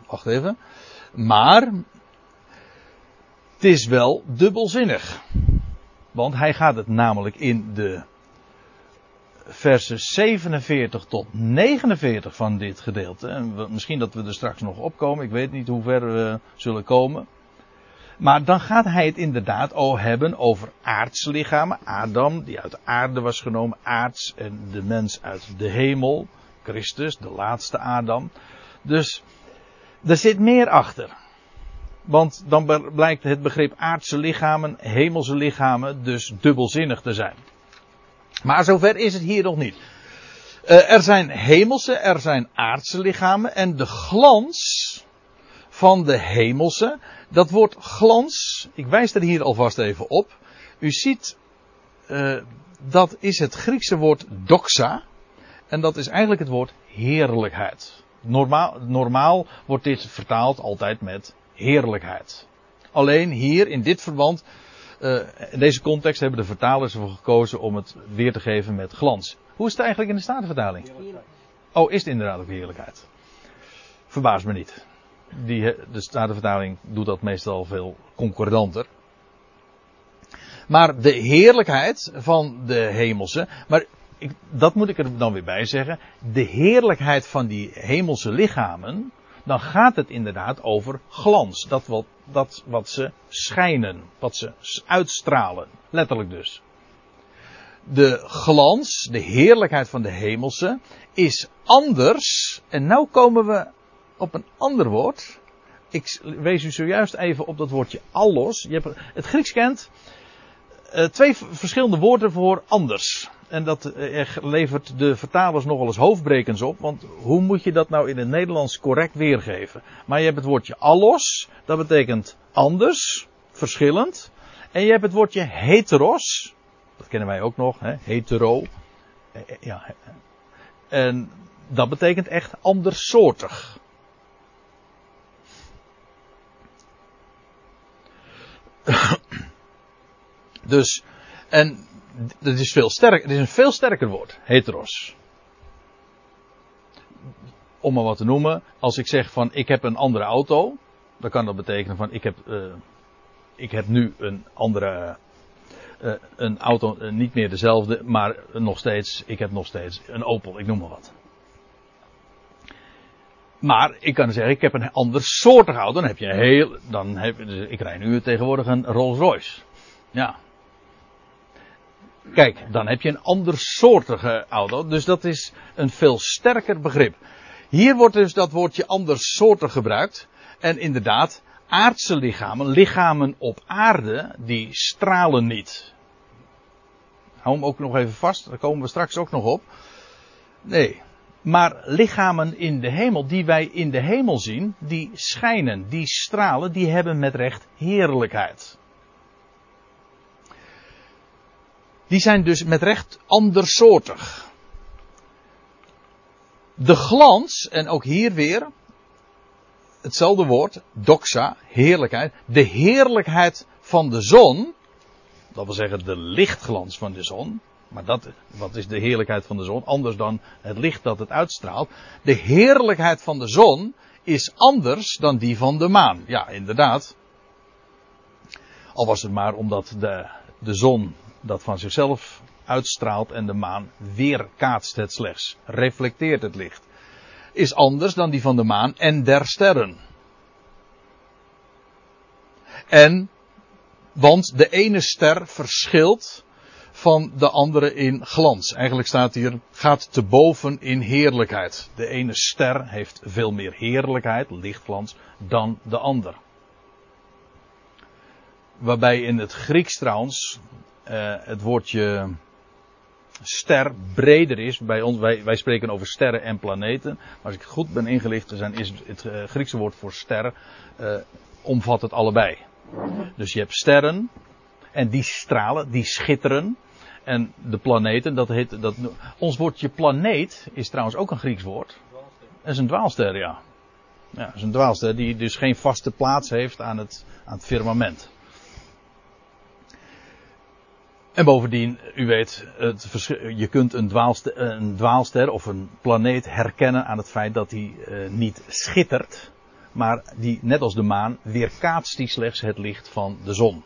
Wacht even. Maar, het is wel dubbelzinnig. Want hij gaat het namelijk in de versen 47 tot 49 van dit gedeelte. En misschien dat we er straks nog opkomen. Ik weet niet hoe ver we zullen komen. Maar dan gaat hij het inderdaad al hebben over aardslichamen. Adam, die uit de aarde was genomen, aards, en de mens uit de hemel. Christus, de laatste Adam. Dus er zit meer achter. Want dan blijkt het begrip aardse lichamen, hemelse lichamen, dus dubbelzinnig te zijn. Maar zover is het hier nog niet. Uh, er zijn hemelse, er zijn aardse lichamen en de glans van de hemelse. Dat woord glans, ik wijs er hier alvast even op. U ziet, uh, dat is het Griekse woord doxa. En dat is eigenlijk het woord heerlijkheid. Normaal, normaal wordt dit vertaald altijd met heerlijkheid. Alleen hier in dit verband, uh, in deze context hebben de vertalers ervoor gekozen om het weer te geven met glans. Hoe is het eigenlijk in de Statenvertaling? Oh, is het inderdaad ook heerlijkheid? Verbaas me niet die, de Statenvertaling doet dat meestal veel concordanter. Maar de heerlijkheid van de hemelse, maar ik, dat moet ik er dan weer bij zeggen, de heerlijkheid van die hemelse lichamen, dan gaat het inderdaad over glans. Dat wat, dat wat ze schijnen, wat ze uitstralen. Letterlijk dus. De glans, de heerlijkheid van de hemelse, is anders. En nu komen we op een ander woord. Ik wees u zojuist even op dat woordje allos. Je hebt, het Grieks kent uh, twee verschillende woorden voor anders. En dat uh, levert de vertalers nogal eens hoofdbrekens op. Want hoe moet je dat nou in het Nederlands correct weergeven? Maar je hebt het woordje allos. Dat betekent anders, verschillend. En je hebt het woordje heteros. Dat kennen wij ook nog, hè? hetero. Eh, ja. En dat betekent echt andersoortig. dus, en dat is veel het is een veel sterker woord, heteros. Om maar wat te noemen, als ik zeg van ik heb een andere auto, dan kan dat betekenen van ik heb, uh, ik heb nu een andere, uh, een auto, uh, niet meer dezelfde, maar nog steeds, ik heb nog steeds een Opel, ik noem maar wat. Maar ik kan zeggen, ik heb een ander soortig auto. Dan heb je een heel. Dan heb, dus ik rij nu tegenwoordig een Rolls Royce. Ja. Kijk, dan heb je een ander soortige auto. Dus dat is een veel sterker begrip. Hier wordt dus dat woordje andersoortig gebruikt. En inderdaad, aardse lichamen, lichamen op aarde, die stralen niet. Hou hem ook nog even vast, daar komen we straks ook nog op. Nee, maar lichamen in de hemel, die wij in de hemel zien, die schijnen, die stralen, die hebben met recht heerlijkheid. Die zijn dus met recht andersoortig. de glans, en ook hier weer hetzelfde woord, doxa, heerlijkheid. De heerlijkheid van de zon, dat wil zeggen de lichtglans van de zon. Maar dat, wat is de heerlijkheid van de zon? Anders dan het licht dat het uitstraalt. De heerlijkheid van de zon is anders dan die van de maan. Ja, inderdaad. Al was het maar omdat de, de zon dat van zichzelf uitstraalt en de maan weerkaatst het slechts, reflecteert het licht. Is anders dan die van de maan en der sterren. En, want de ene ster verschilt van de andere in glans. Eigenlijk staat hier, gaat te boven in heerlijkheid. De ene ster heeft veel meer heerlijkheid, lichtglans, dan de ander. Waarbij in het Grieks trouwens uh, het woordje ster breder is. Bij ons, wij, wij spreken over sterren en planeten. Maar als ik goed ben ingelicht, zijn, is het uh, Griekse woord voor ster uh, omvat het allebei. Dus je hebt sterren en die stralen, die schitteren. En de planeten, dat heet, dat, ons woordje planeet is trouwens ook een Grieks woord. Dat is een dwaalster, ja. Ja, dat is een dwaalster die dus geen vaste plaats heeft aan het, aan het firmament. En bovendien, u weet, het je kunt een dwaalster, een dwaalster, of een planeet herkennen aan het feit dat hij uh, niet schittert, maar die, net als de maan, weerkaatst die slechts het licht van de zon.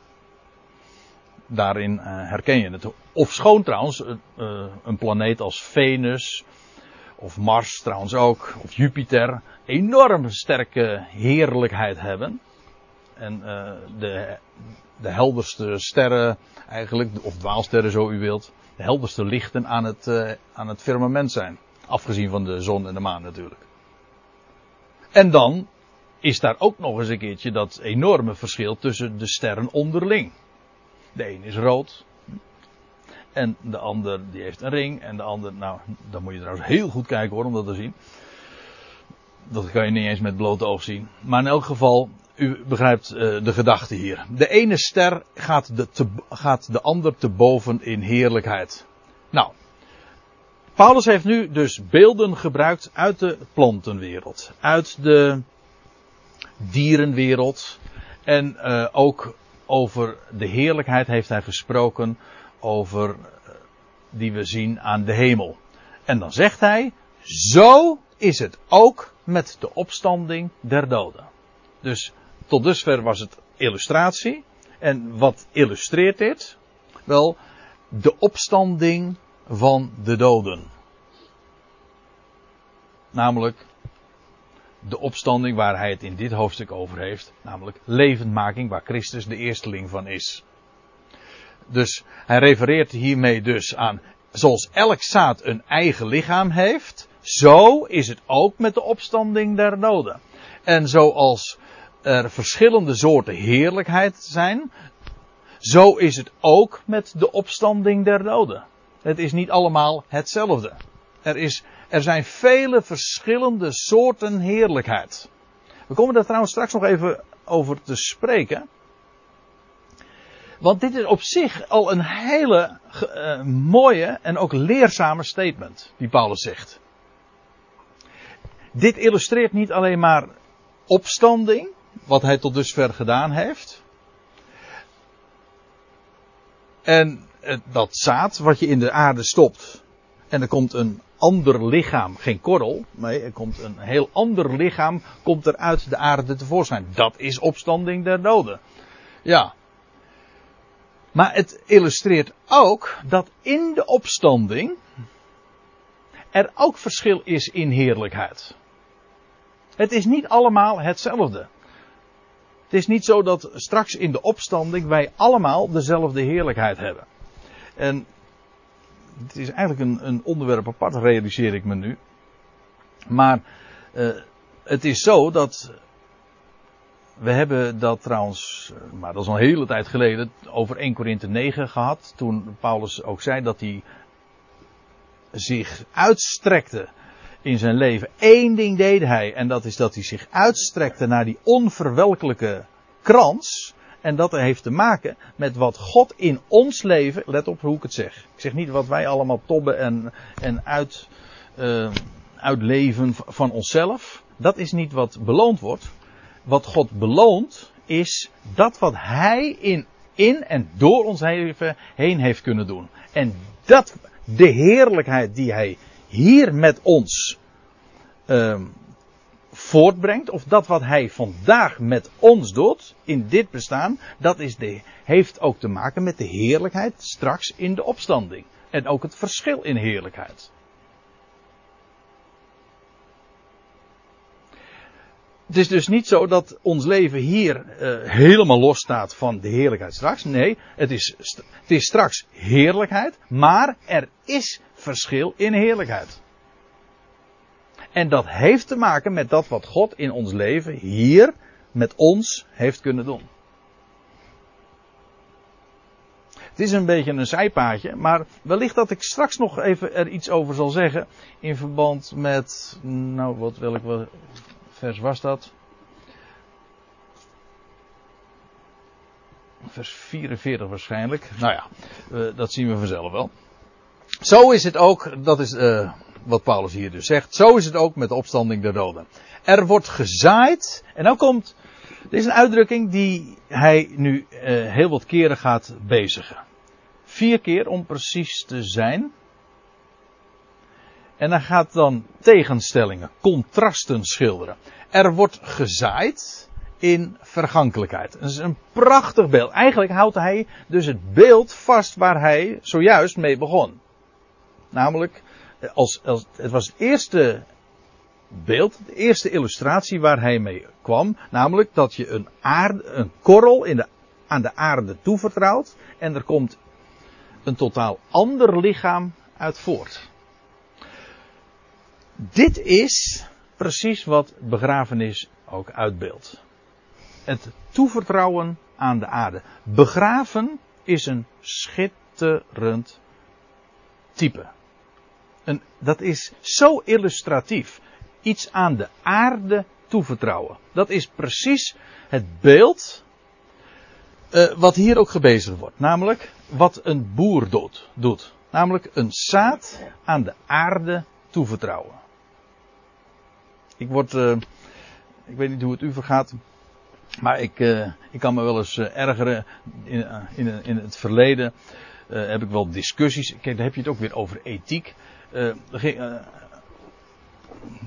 Daarin uh, herken je het. Of schoon trouwens, uh, een planeet als Venus, of Mars trouwens ook, of Jupiter, enorm sterke heerlijkheid hebben. En de, de helderste sterren eigenlijk, of dwaalsterren zo u wilt, de helderste lichten aan het, uh, aan het firmament zijn. Afgezien van de zon en de maan natuurlijk. En dan is daar ook nog eens een keertje dat enorme verschil tussen de sterren onderling. De een is rood. En de ander die heeft een ring. En de ander, nou, dan moet je trouwens heel goed kijken hoor om dat te zien. Dat kan je niet eens met blote oog zien. Maar in elk geval, u begrijpt uh, de gedachte hier. De ene ster gaat de, gaat de ander te boven in heerlijkheid. Nou, Paulus heeft nu dus beelden gebruikt uit de plantenwereld, uit de dierenwereld en uh, ook over de heerlijkheid heeft hij gesproken over uh, die we zien aan de hemel. En dan zegt hij, zo is het ook met de opstanding der doden. Dus tot dusver was het illustratie. En wat illustreert dit? Wel, de opstanding van de doden. Namelijk de opstanding waar hij het in dit hoofdstuk over heeft. Namelijk levendmaking waar Christus de eersteling van is. Dus hij refereert hiermee dus aan, zoals elk zaad een eigen lichaam heeft, zo is het ook met de opstanding der doden. En zoals er verschillende soorten heerlijkheid zijn, zo is het ook met de opstanding der doden. Het is niet allemaal hetzelfde. Er, is, er zijn vele verschillende soorten heerlijkheid. We komen daar trouwens straks nog even over te spreken. Want dit is op zich al een hele uh, mooie en ook leerzame statement die Paulus zegt. Dit illustreert niet alleen maar opstanding, wat hij tot dusver gedaan heeft. En dat zaad wat je in de aarde stopt. En er komt een ander lichaam, geen korrel. Nee, er komt een heel ander lichaam, komt er uit de aarde tevoorschijn. Dat is opstanding der doden. Ja. Maar het illustreert ook dat in de opstanding er ook verschil is in heerlijkheid. Het is niet allemaal hetzelfde. Het is niet zo dat straks in de opstanding wij allemaal dezelfde heerlijkheid hebben. En het is eigenlijk een, een onderwerp apart, realiseer ik me nu. Maar uh, het is zo dat. We hebben dat trouwens, maar dat is al een hele tijd geleden, over 1 Korinthe 9 gehad. Toen Paulus ook zei dat hij zich uitstrekte in zijn leven. Eén ding deed hij. En dat is dat hij zich uitstrekte naar die onverwelkelijke krans. En dat heeft te maken met wat God in ons leven, let op hoe ik het zeg. Ik zeg niet wat wij allemaal tobben en, en uit, uh, uitleven van onszelf. Dat is niet wat beloond wordt. Wat God beloont is dat wat Hij in, in en door ons leven heen heeft kunnen doen. En dat, de heerlijkheid die Hij hier met ons uh, voortbrengt, of dat wat Hij vandaag met ons doet, in dit bestaan, dat is de, heeft ook te maken met de heerlijkheid straks in de opstanding. En ook het verschil in heerlijkheid. Het is dus niet zo dat ons leven hier uh, helemaal los staat van de heerlijkheid straks. Nee, het is, het is straks heerlijkheid, maar er is verschil in heerlijkheid. En dat heeft te maken met dat wat God in ons leven hier met ons heeft kunnen doen. Het is een beetje een zijpaadje, maar wellicht dat ik straks nog even er iets over zal zeggen in verband met, nou wat wil ik wel, vers was dat? Vers 44 waarschijnlijk. Nou ja, uh, dat zien we vanzelf wel. Zo is het ook, dat is uh, wat Paulus hier dus zegt, zo is het ook met de opstanding der doden. Er wordt gezaaid, en dan komt, dit is een uitdrukking die hij nu uh, heel wat keren gaat bezigen. Vier keer om precies te zijn. En hij gaat dan tegenstellingen, contrasten schilderen. Er wordt gezaaid in vergankelijkheid. Dat is een prachtig beeld. Eigenlijk houdt hij dus het beeld vast waar hij zojuist mee begon. Namelijk, als, als, het was het eerste beeld, de eerste illustratie waar hij mee kwam. Namelijk dat je een, een korrel in de, aan de aarde toevertrouwt. En er komt een totaal ander lichaam uit voort. Dit is precies wat begrafenis ook uitbeeldt. Het toevertrouwen aan de aarde. Begraven is een schitterend type. Dat is zo illustratief. Iets aan de aarde toevertrouwen. Dat is precies het beeld uh, wat hier ook gebezigd wordt. Namelijk wat een boer doet, doet. Namelijk een zaad aan de aarde toevertrouwen. Ik word, uh, ik weet niet hoe het u vergaat, maar ik, uh, ik kan me wel eens ergeren. In, in, in het verleden heb ik wel discussies. Kijk, dan heb je het ook weer over ethiek. Ging,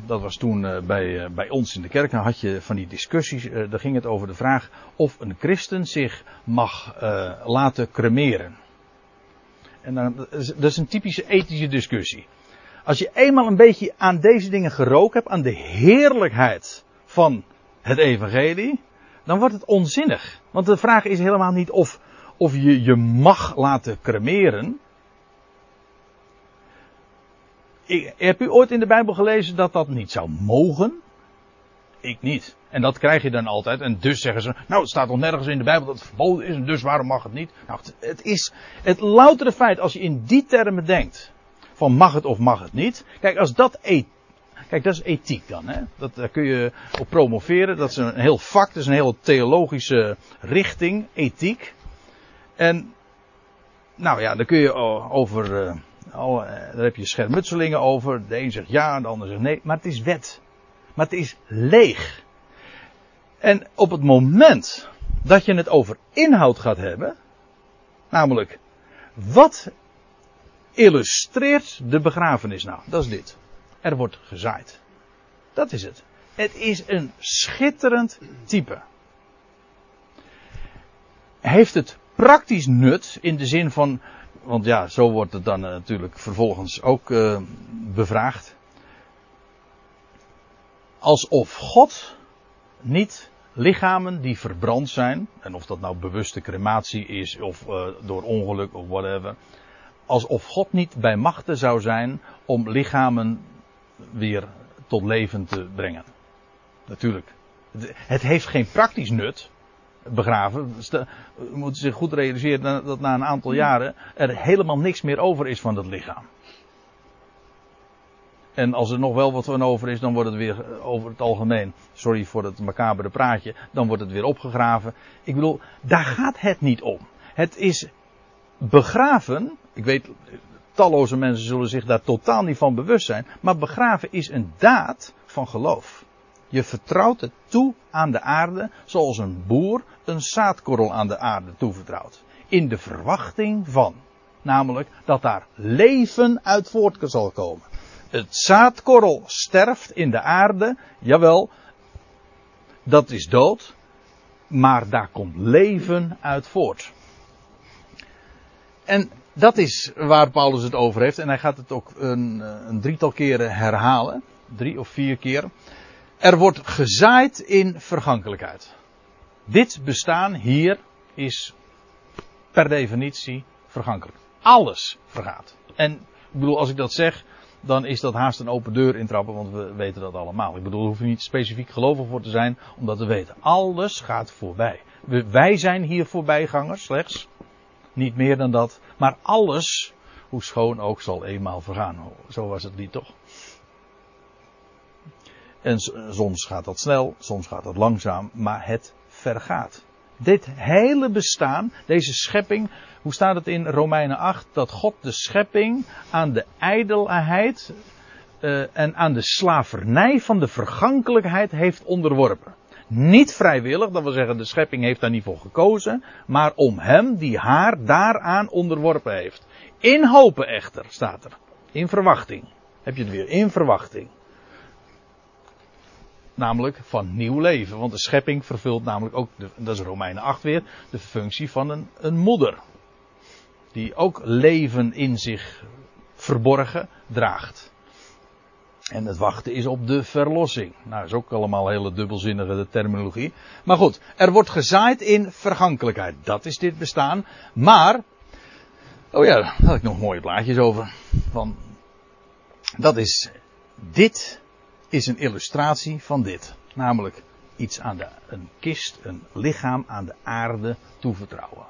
dat was toen bij, bij ons in de kerk. Dan had je van die discussies. Daar ging het over de vraag of een christen zich mag laten cremeren. En dat is een typische ethische discussie. Als je eenmaal een beetje aan deze dingen gerookt hebt, aan de heerlijkheid van het evangelie, dan wordt het onzinnig. Want de vraag is helemaal niet of, of je je mag laten cremeren. Ik, heb u ooit in de Bijbel gelezen dat dat niet zou mogen? Ik niet. En dat krijg je dan altijd. En dus zeggen ze, nou het staat nog nergens in de Bijbel dat het verboden is en dus waarom mag het niet? Nou, het, het is het loutere feit als je in die termen denkt. Van mag het of mag het niet. Kijk, als dat e Kijk, dat is ethiek dan. Hè? Dat, daar kun je op promoveren. Dat is een heel vak, dat is een heel theologische richting, ethiek. En, nou ja, daar kun je over, al, uh, daar heb je schermutselingen over. De een zegt ja, en de ander zegt nee. Maar het is wet. Maar het is leeg. En op het moment dat je het over inhoud gaat hebben, namelijk wat illustreert de begrafenis nou? Dat is dit. Er wordt gezaaid. Dat is het. Het is een schitterend type. Heeft het praktisch nut in de zin van, want ja, zo wordt het dan natuurlijk vervolgens ook uh, bevraagd. Alsof God niet lichamen die verbrand zijn, en of dat nou bewuste crematie is of uh, door ongeluk of whatever, alsof God niet bij machten zou zijn om lichamen weer tot leven te brengen. Natuurlijk. Het heeft geen praktisch nut, begraven. We moeten zich goed realiseren dat na een aantal jaren er helemaal niks meer over is van dat lichaam. En als er nog wel wat van over is, dan wordt het weer eh, over het algemeen. Sorry voor het macabere praatje. Dan wordt het weer opgegraven. Ik bedoel, daar gaat het niet om. Het is begraven. Ik weet, talloze mensen zullen zich daar totaal niet van bewust zijn. Maar begraven is een daad van geloof. Je vertrouwt het toe aan de aarde, zoals een boer een zaadkorrel aan de aarde toevertrouwt. In de verwachting van, namelijk dat daar leven uit voort zal komen. Het zaadkorrel sterft in de aarde, jawel, dat is dood, maar daar komt leven uit voort. En dat is waar Paulus het over heeft. En hij gaat het ook een, een drietal keren herhalen. Drie of vier keer. Er wordt gezaaid in vergankelijkheid. Dit bestaan hier is per definitie vergankelijk. Alles vergaat. En ik bedoel, als ik dat zeg, dan is dat haast een open deur intrappen, want we weten dat allemaal. Ik bedoel, er hoef je niet specifiek gelovig voor te zijn om dat te weten. Alles gaat voorbij. wij zijn hier voorbijgangers, slechts. Niet meer dan dat. Maar alles, hoe schoon ook, zal eenmaal vergaan. Zo was het niet toch? En soms gaat dat snel, soms gaat dat langzaam, maar het vergaat. Dit hele bestaan, deze schepping, hoe staat het in Romeinen 8? Dat God de schepping aan de ijdelheid uh, en aan de slavernij van de vergankelijkheid heeft onderworpen. Niet vrijwillig, dat wil zeggen de schepping heeft daar niet voor gekozen, maar om hem die haar daaraan onderworpen heeft. In hopen echter, staat er. In verwachting. Heb je het weer, in verwachting. Namelijk van nieuw leven. Want de schepping vervult namelijk ook, dat is Romeinen 8 weer, de functie van een, een moeder. Die ook leven in zich verborgen draagt. En het wachten is op de verlossing. Nou, is ook allemaal hele dubbelzinnige terminologie. Maar goed, er wordt gezaaid in vergankelijkheid. Dat is dit bestaan. Maar, oh ja, daar had ik nog mooie plaatjes over. Van, dat is, dit is een illustratie van dit. Namelijk iets aan de, een kist, een lichaam aan de aarde toevertrouwen.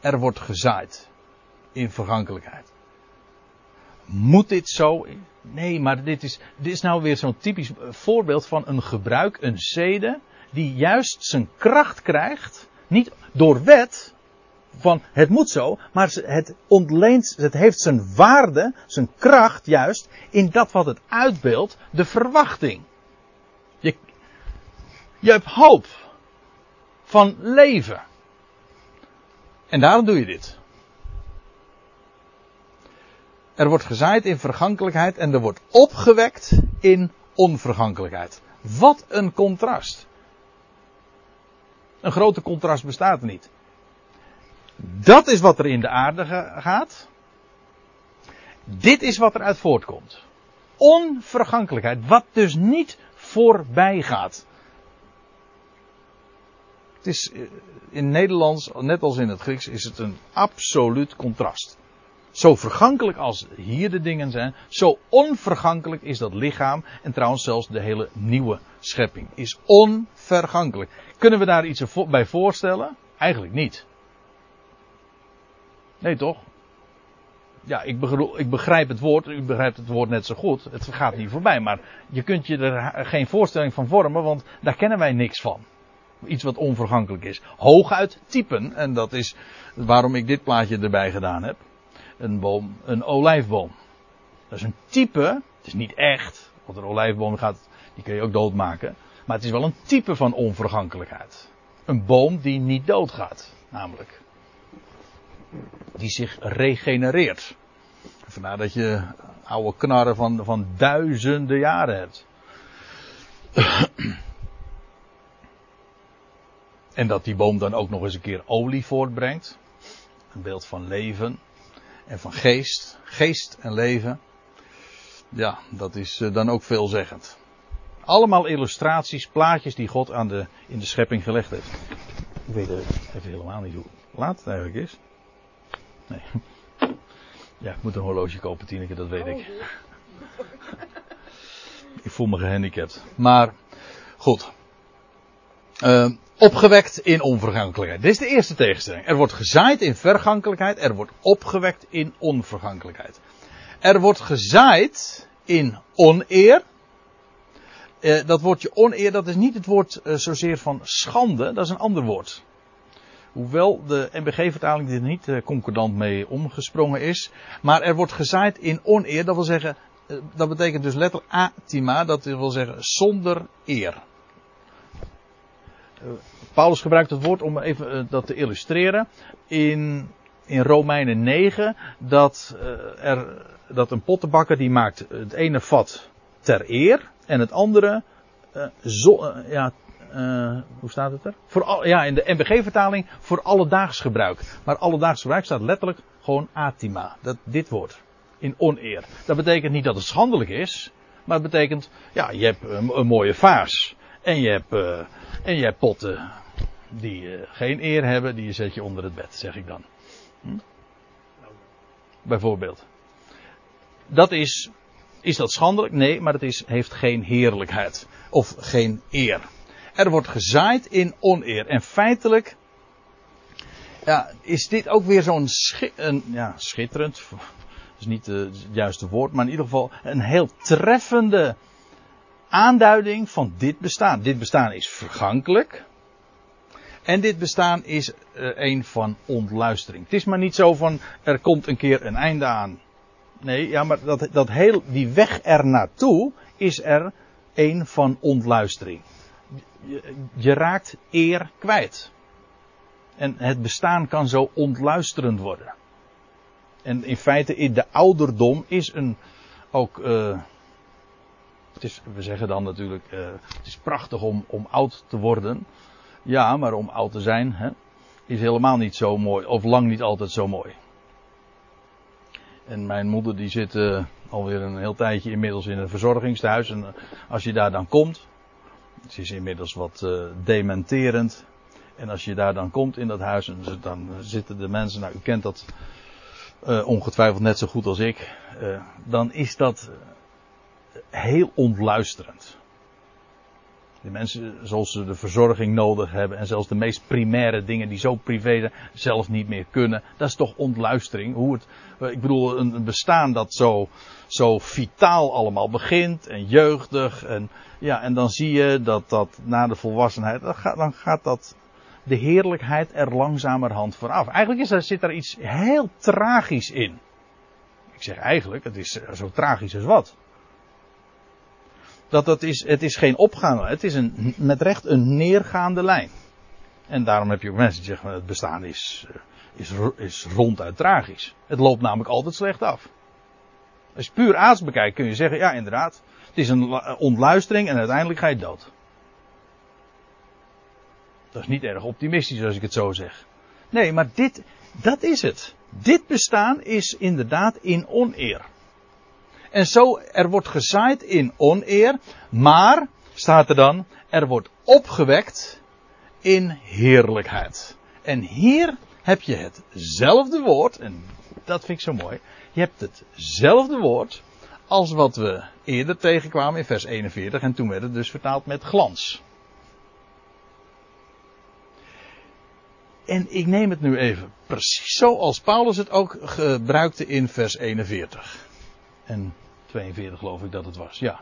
Er wordt gezaaid in vergankelijkheid. Moet dit zo? Nee, maar dit is, dit is nou weer zo'n typisch voorbeeld van een gebruik, een zede, die juist zijn kracht krijgt, niet door wet, van het moet zo, maar het ontleent, het heeft zijn waarde, zijn kracht juist in dat wat het uitbeeldt, de verwachting. Je, je hebt hoop van leven. En daarom doe je dit. Er wordt gezaaid in vergankelijkheid en er wordt opgewekt in onvergankelijkheid. Wat een contrast. Een grote contrast bestaat er niet. Dat is wat er in de aarde gaat. Dit is wat eruit voortkomt. Onvergankelijkheid, wat dus niet voorbij gaat. Het is eh, in Nederlands, net als in het Grieks, is het een absoluut contrast. Zo vergankelijk als hier de dingen zijn, zo onvergankelijk is dat lichaam en trouwens zelfs de hele nieuwe schepping is onvergankelijk. Kunnen we daar iets bij voorstellen? Eigenlijk niet. Nee toch? Ja, ik, ik begrijp het woord, u begrijpt het woord net zo goed. Het gaat niet voorbij, maar je kunt je er geen voorstelling van vormen, want daar kennen wij niks van. Iets wat onvergankelijk is. Hooguit typen, en dat is waarom ik dit plaatje erbij gedaan heb een boom, een olijfboom. Dat is een type, het is niet echt, want een olijfboom gaat, die kun je ook doodmaken. Maar het is wel een type van onvergankelijkheid. Een boom die niet doodgaat, namelijk. Die zich regenereert. Vandaar dat je oude knarren van, van duizenden jaren hebt. En dat die boom dan ook nog eens een keer olie voortbrengt. Een beeld van leven en van geest. Geest en leven. Ja, dat is eh, dan ook veelzeggend. Allemaal illustraties, plaatjes die God aan de, in de schepping gelegd heeft. Ik weet even helemaal niet hoe laat het eigenlijk is. Nee. Ja, ik moet een horloge kopen, Tineke, dat weet ik. Oh, ik voel me gehandicapt. Maar, goed. Uh, opgewekt in onvergankelijkheid. Dit is de eerste tegenstelling. Er wordt gezaaid in vergankelijkheid, er wordt opgewekt in onvergankelijkheid. Er wordt gezaaid in oneer. Eh, dat woordje oneer, dat is niet het woord eh, zozeer van schande, dat is een ander woord. Hoewel de NBG-vertaling er niet uh, concordant mee omgesprongen is. Maar er wordt gezaaid in oneer, dat wil zeggen, uh, dat betekent dus letterlijk atima, dat wil zeggen zonder eer. Uh, Paulus gebruikt het woord om even dat te illustreren. In, in Romeinen 9, dat, er, dat een pottenbakker die maakt het ene vat ter eer en het andere zo, ja, uh, hoe staat het er? Voor ja, in de NBG-vertaling voor alledaags gebruik. Maar alledaags gebruik staat letterlijk gewoon atima. Dat, dit woord. In oneer. Dat betekent niet dat het schandelijk is. Maar het betekent, ja, je hebt een, mooie vaas. En je hebt, uh, en je hebt potten die uh, geen eer hebben. Die zet je onder het bed, zeg ik dan. Hm? Bijvoorbeeld. Dat is, is dat schandelijk? Nee, maar het is, heeft geen heerlijkheid. Of geen eer. Er wordt gezaaid in oneer. En feitelijk ja, is dit ook weer zo'n ja, schitterend. Dat is niet het juiste woord, maar in ieder geval een heel treffende aanduiding van dit bestaan. Dit bestaan is vergankelijk. En dit bestaan is uh, een van ontluistering. Het is maar niet zo van er komt een keer een einde aan. Nee, ja, maar dat, dat heel, die weg er naartoe is er een van ontluistering je, raakt eer kwijt. En het bestaan kan zo ontluisterend worden. En in feite, de ouderdom is een ook. Uh, het is, we zeggen dan natuurlijk, uh, het is prachtig om, om oud te worden. Ja, maar om oud te zijn, hè, is helemaal niet zo mooi, of lang niet altijd zo mooi. En mijn moeder die zit uh, alweer een heel tijdje inmiddels in een verzorgingstehuis. En als je daar dan komt, het is inmiddels wat uh, dementerend. En als je daar dan komt in dat huis, en dan zitten de mensen, nou u kent dat uh, ongetwijfeld net zo goed als ik, dan is dat heel ontluisterend. De mensen, zoals ze de verzorging nodig hebben en zelfs de meest primaire dingen die zo privé zelf niet meer kunnen, dat is toch ontluistering. Hoe het, ik bedoel, een bestaan dat zo, zo vitaal allemaal begint en jeugdig en ja, en dan zie je dat dat na de volwassenheid, dan gaat, dan gaat dat de heerlijkheid er langzamerhand vooraf. Eigenlijk is er, zit er iets heel tragisch in. Ik zeg eigenlijk, het is zo tragisch als wat. Dat dat is, het is geen opgaande, het is een, met recht een neergaande lijn. En daarom heb je ook mensen die zeggen, het bestaan is, is, is ronduit tragisch. Het loopt namelijk altijd slecht af. Als je puur aards bekijkt kun je zeggen, ja inderdaad, het is een ontluistering en uiteindelijk ga je dood. Dat is niet erg optimistisch als ik het zo zeg. Nee, maar dit, dat is het. Dit bestaan is inderdaad in oneer. En zo, er wordt gezaaid in oneer, maar, staat er dan, er wordt opgewekt in heerlijkheid. En hier heb je hetzelfde woord, en dat vind ik zo mooi. Je hebt hetzelfde woord als wat we eerder tegenkwamen in vers 41 en toen werd het dus vertaald met glans. En ik neem het nu even precies zoals Paulus het ook gebruikte in vers 41. En 42 geloof ik dat het was, ja.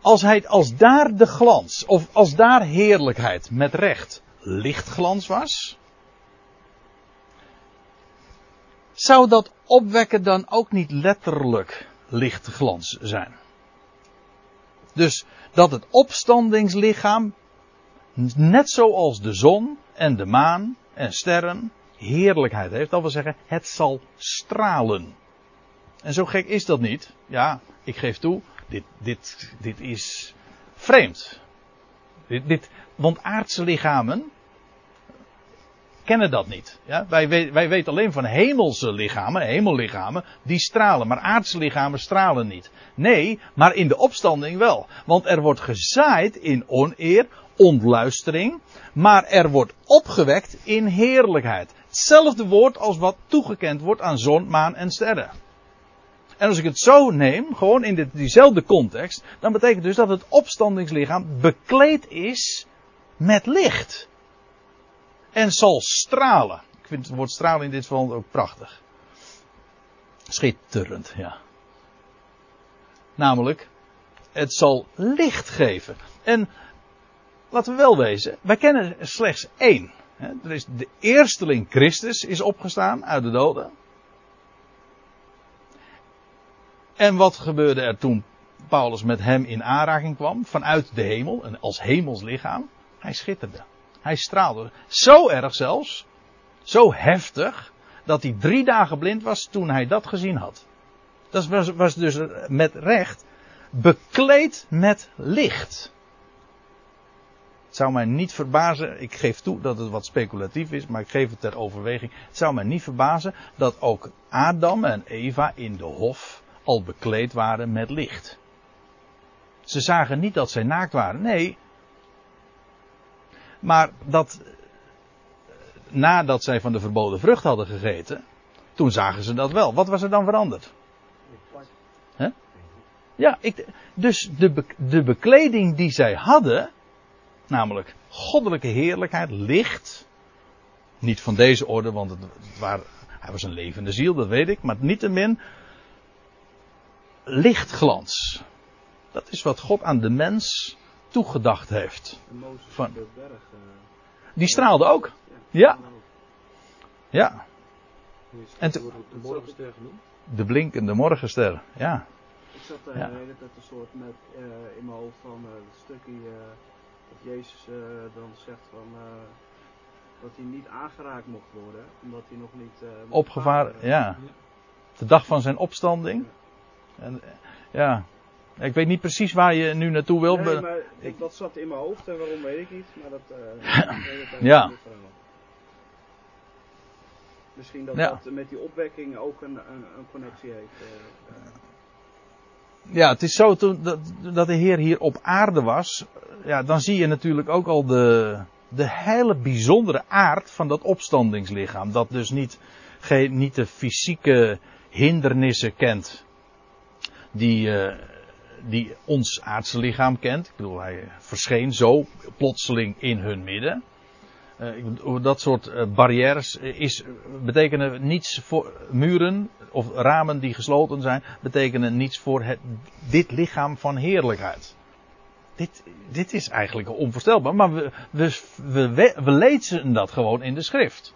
Als, hij, als daar de glans, of als daar heerlijkheid met recht lichtglans was, zou dat opwekken dan ook niet letterlijk lichtglans zijn? Dus dat het opstandingslichaam, net zoals de zon en de maan en sterren, heerlijkheid heeft. Dat wil zeggen, het zal stralen. En zo gek is dat niet. Ja, ik geef toe, dit, dit, dit is vreemd. Dit, dit, want aardse lichamen, kennen dat niet. Ja? Wij, wij weten alleen van hemelse lichamen, hemellichamen, die stralen. Maar aardse lichamen stralen niet. Nee, maar in de opstanding wel. Want er wordt gezaaid in oneer, ontluistering. Maar er wordt opgewekt in heerlijkheid. Hetzelfde woord als wat toegekend wordt aan zon, maan en sterren. En als ik het zo neem, gewoon in diezelfde context, dan betekent dus dat het opstandingslichaam bekleed is met licht en zal stralen. Ik vind het woord stralen in dit geval ook prachtig. Schitterend, ja. Namelijk, het zal licht geven. En laten we wel wezen, wij kennen slechts één. Er is de eersteling Christus is opgestaan uit de doden. En wat gebeurde er toen Paulus met hem in aanraking kwam, vanuit de hemel, en als hemels lichaam? Hij schitterde. Hij straalde. Zo erg zelfs, zo heftig, dat hij drie dagen blind was toen hij dat gezien had. Dat was, was dus met recht bekleed met licht. Het zou mij niet verbazen, ik geef toe dat het wat speculatief is, maar ik geef het ter overweging. Het zou mij niet verbazen dat ook Adam en Eva in de hof al bekleed waren met licht. Ze zagen niet dat zij naakt waren, nee. Maar dat nadat zij van de verboden vrucht hadden gegeten, toen zagen ze dat wel. Wat was er dan veranderd? Ja, ik, dus de, de bekleding die zij hadden, namelijk goddelijke heerlijkheid, licht, niet van deze orde, want hij was een levende ziel, dat weet ik, maar niettemin lichtglans. Dat is wat God aan de mens toegedacht heeft. Van- eh, Die straalde ook. Ja. Ja? En te- de genoemd? de blinkende morgenster. Ja. Ik zat daar Ja. de hele tijd een soort met eh, in mijn hoofd van eh, het stukje eh, dat Jezus eh, dan zegt van eh, dat hij niet aangeraakt mocht worden, omdat hij nog niet eh, Opgevaren, varen. ja. De dag van zijn opstanding. En, eh, ja. Ik weet niet precies waar je nu naartoe wil. Nee, maar ik- dat zat in mijn hoofd en waarom weet ik niet, maar dat. tijd Ja. Misschien dat Ja. dat met die opwekking ook een, een, een connectie heeft. eh, eh. Ja, het is zo toen, dat, dat de Heer hier op aarde was. Ja, dan zie je natuurlijk ook al de, de hele bijzondere aard van dat opstandingslichaam. Dat dus niet, geen, niet de fysieke hindernissen kent. Die, die ons aardse lichaam kent. Ik bedoel, hij verscheen zo plotseling in hun midden. Eh, dat soort eh, barrières is, betekenen niets voor muren of ramen die gesloten zijn, betekenen niets voor het, dit lichaam van heerlijkheid. Dit, dit is eigenlijk onvoorstelbaar, maar we, we, we, we lezen dat gewoon in de schrift.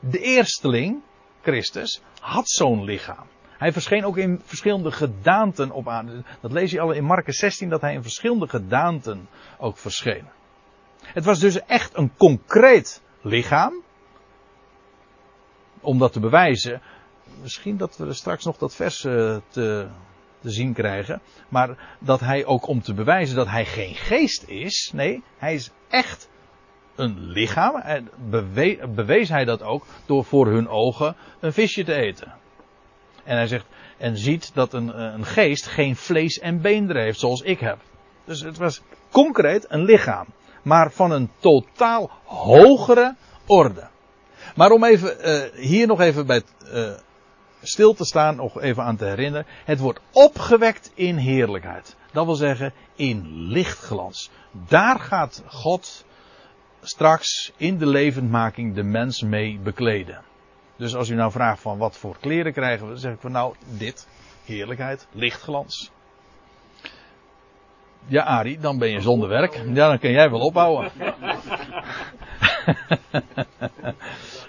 De eersteling, Christus, had zo'n lichaam. Hij verscheen ook in verschillende gedaanten op aarde. Dat lees je al in Marcus 16, dat hij in verschillende gedaanten ook verscheen. Het was dus echt een concreet lichaam. Om dat te bewijzen. Misschien dat we er straks nog dat vers eh, te, te zien krijgen. Maar dat hij ook om te bewijzen dat hij geen geest is. Nee, hij is echt een lichaam. En bewe- bewees hij dat ook door voor hun ogen een visje te eten. En hij zegt, en ziet dat een, eh, een geest geen vlees en beenderen heeft zoals ik heb. Dus het was concreet een lichaam. Maar van een totaal hogere orde. Maar om even uh, hier nog even bij uh, stil te staan, nog even aan te herinneren. Het wordt opgewekt in heerlijkheid. Dat wil zeggen in lichtglans. Daar gaat God straks in de levendmaking de mens mee bekleden. Dus als u nou vraagt van wat voor kleren krijgen we, dan zeg ik van nou dit, heerlijkheid, lichtglans. Ja, Arie, dan ben je zonder werk. Ja, dan kun jij wel opbouwen.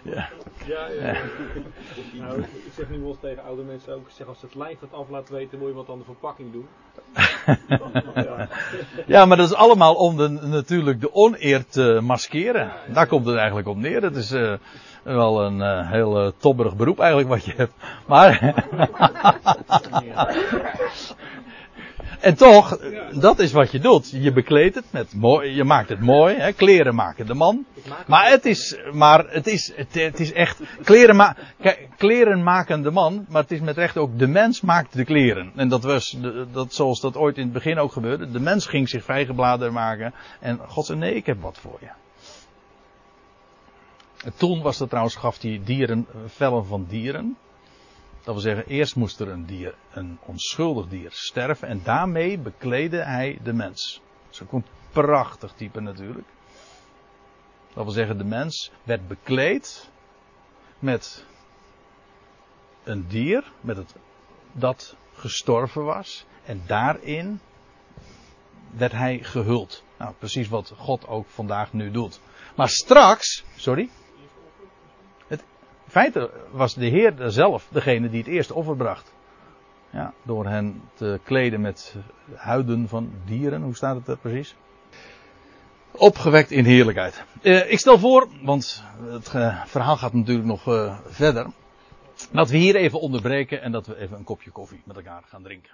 ja. Ja, ja. Nou, ik zeg nu wel eens tegen oude mensen ook, ik zeg als het lijf het af laat weten, moet je wat aan de verpakking doen. ja. ja, maar dat is allemaal om de, natuurlijk de oneer te maskeren. Daar komt het eigenlijk op neer. Het is uh, wel een uh, heel uh, tobberig beroep eigenlijk wat je hebt. Maar... En toch, dat is wat je doet. Je bekleedt het met mooi, je maakt het mooi. Hè? Kleren maken de man. Maar het is, maar het is, het, het is echt, kleren, ma kleren maken de man, maar het is met recht ook de mens maakt de kleren. En dat was, dat, zoals dat ooit in het begin ook gebeurde. De mens ging zich vrijgebladen maken en God zei nee, ik heb wat voor je. En toen was er trouwens, gaf hij dieren, vellen van dieren. Dat wil zeggen, eerst moest er een dier, een onschuldig dier, sterven en daarmee bekleedde hij de mens. Dat is ook een prachtig type natuurlijk. Dat wil zeggen, de mens werd bekleed met een dier, met het, dat gestorven was. En daarin werd hij gehuld. Nou, precies wat God ook vandaag nu doet. Maar straks, sorry. In feite was de Heer zelf degene die het eerste offer bracht. Ja, door hen te kleden met huiden van dieren. Hoe staat het er precies? Opgewekt in heerlijkheid. Uh, ik stel voor, want het verhaal gaat natuurlijk nog uh, verder. Dat we hier even onderbreken en dat we even een kopje koffie met elkaar gaan drinken.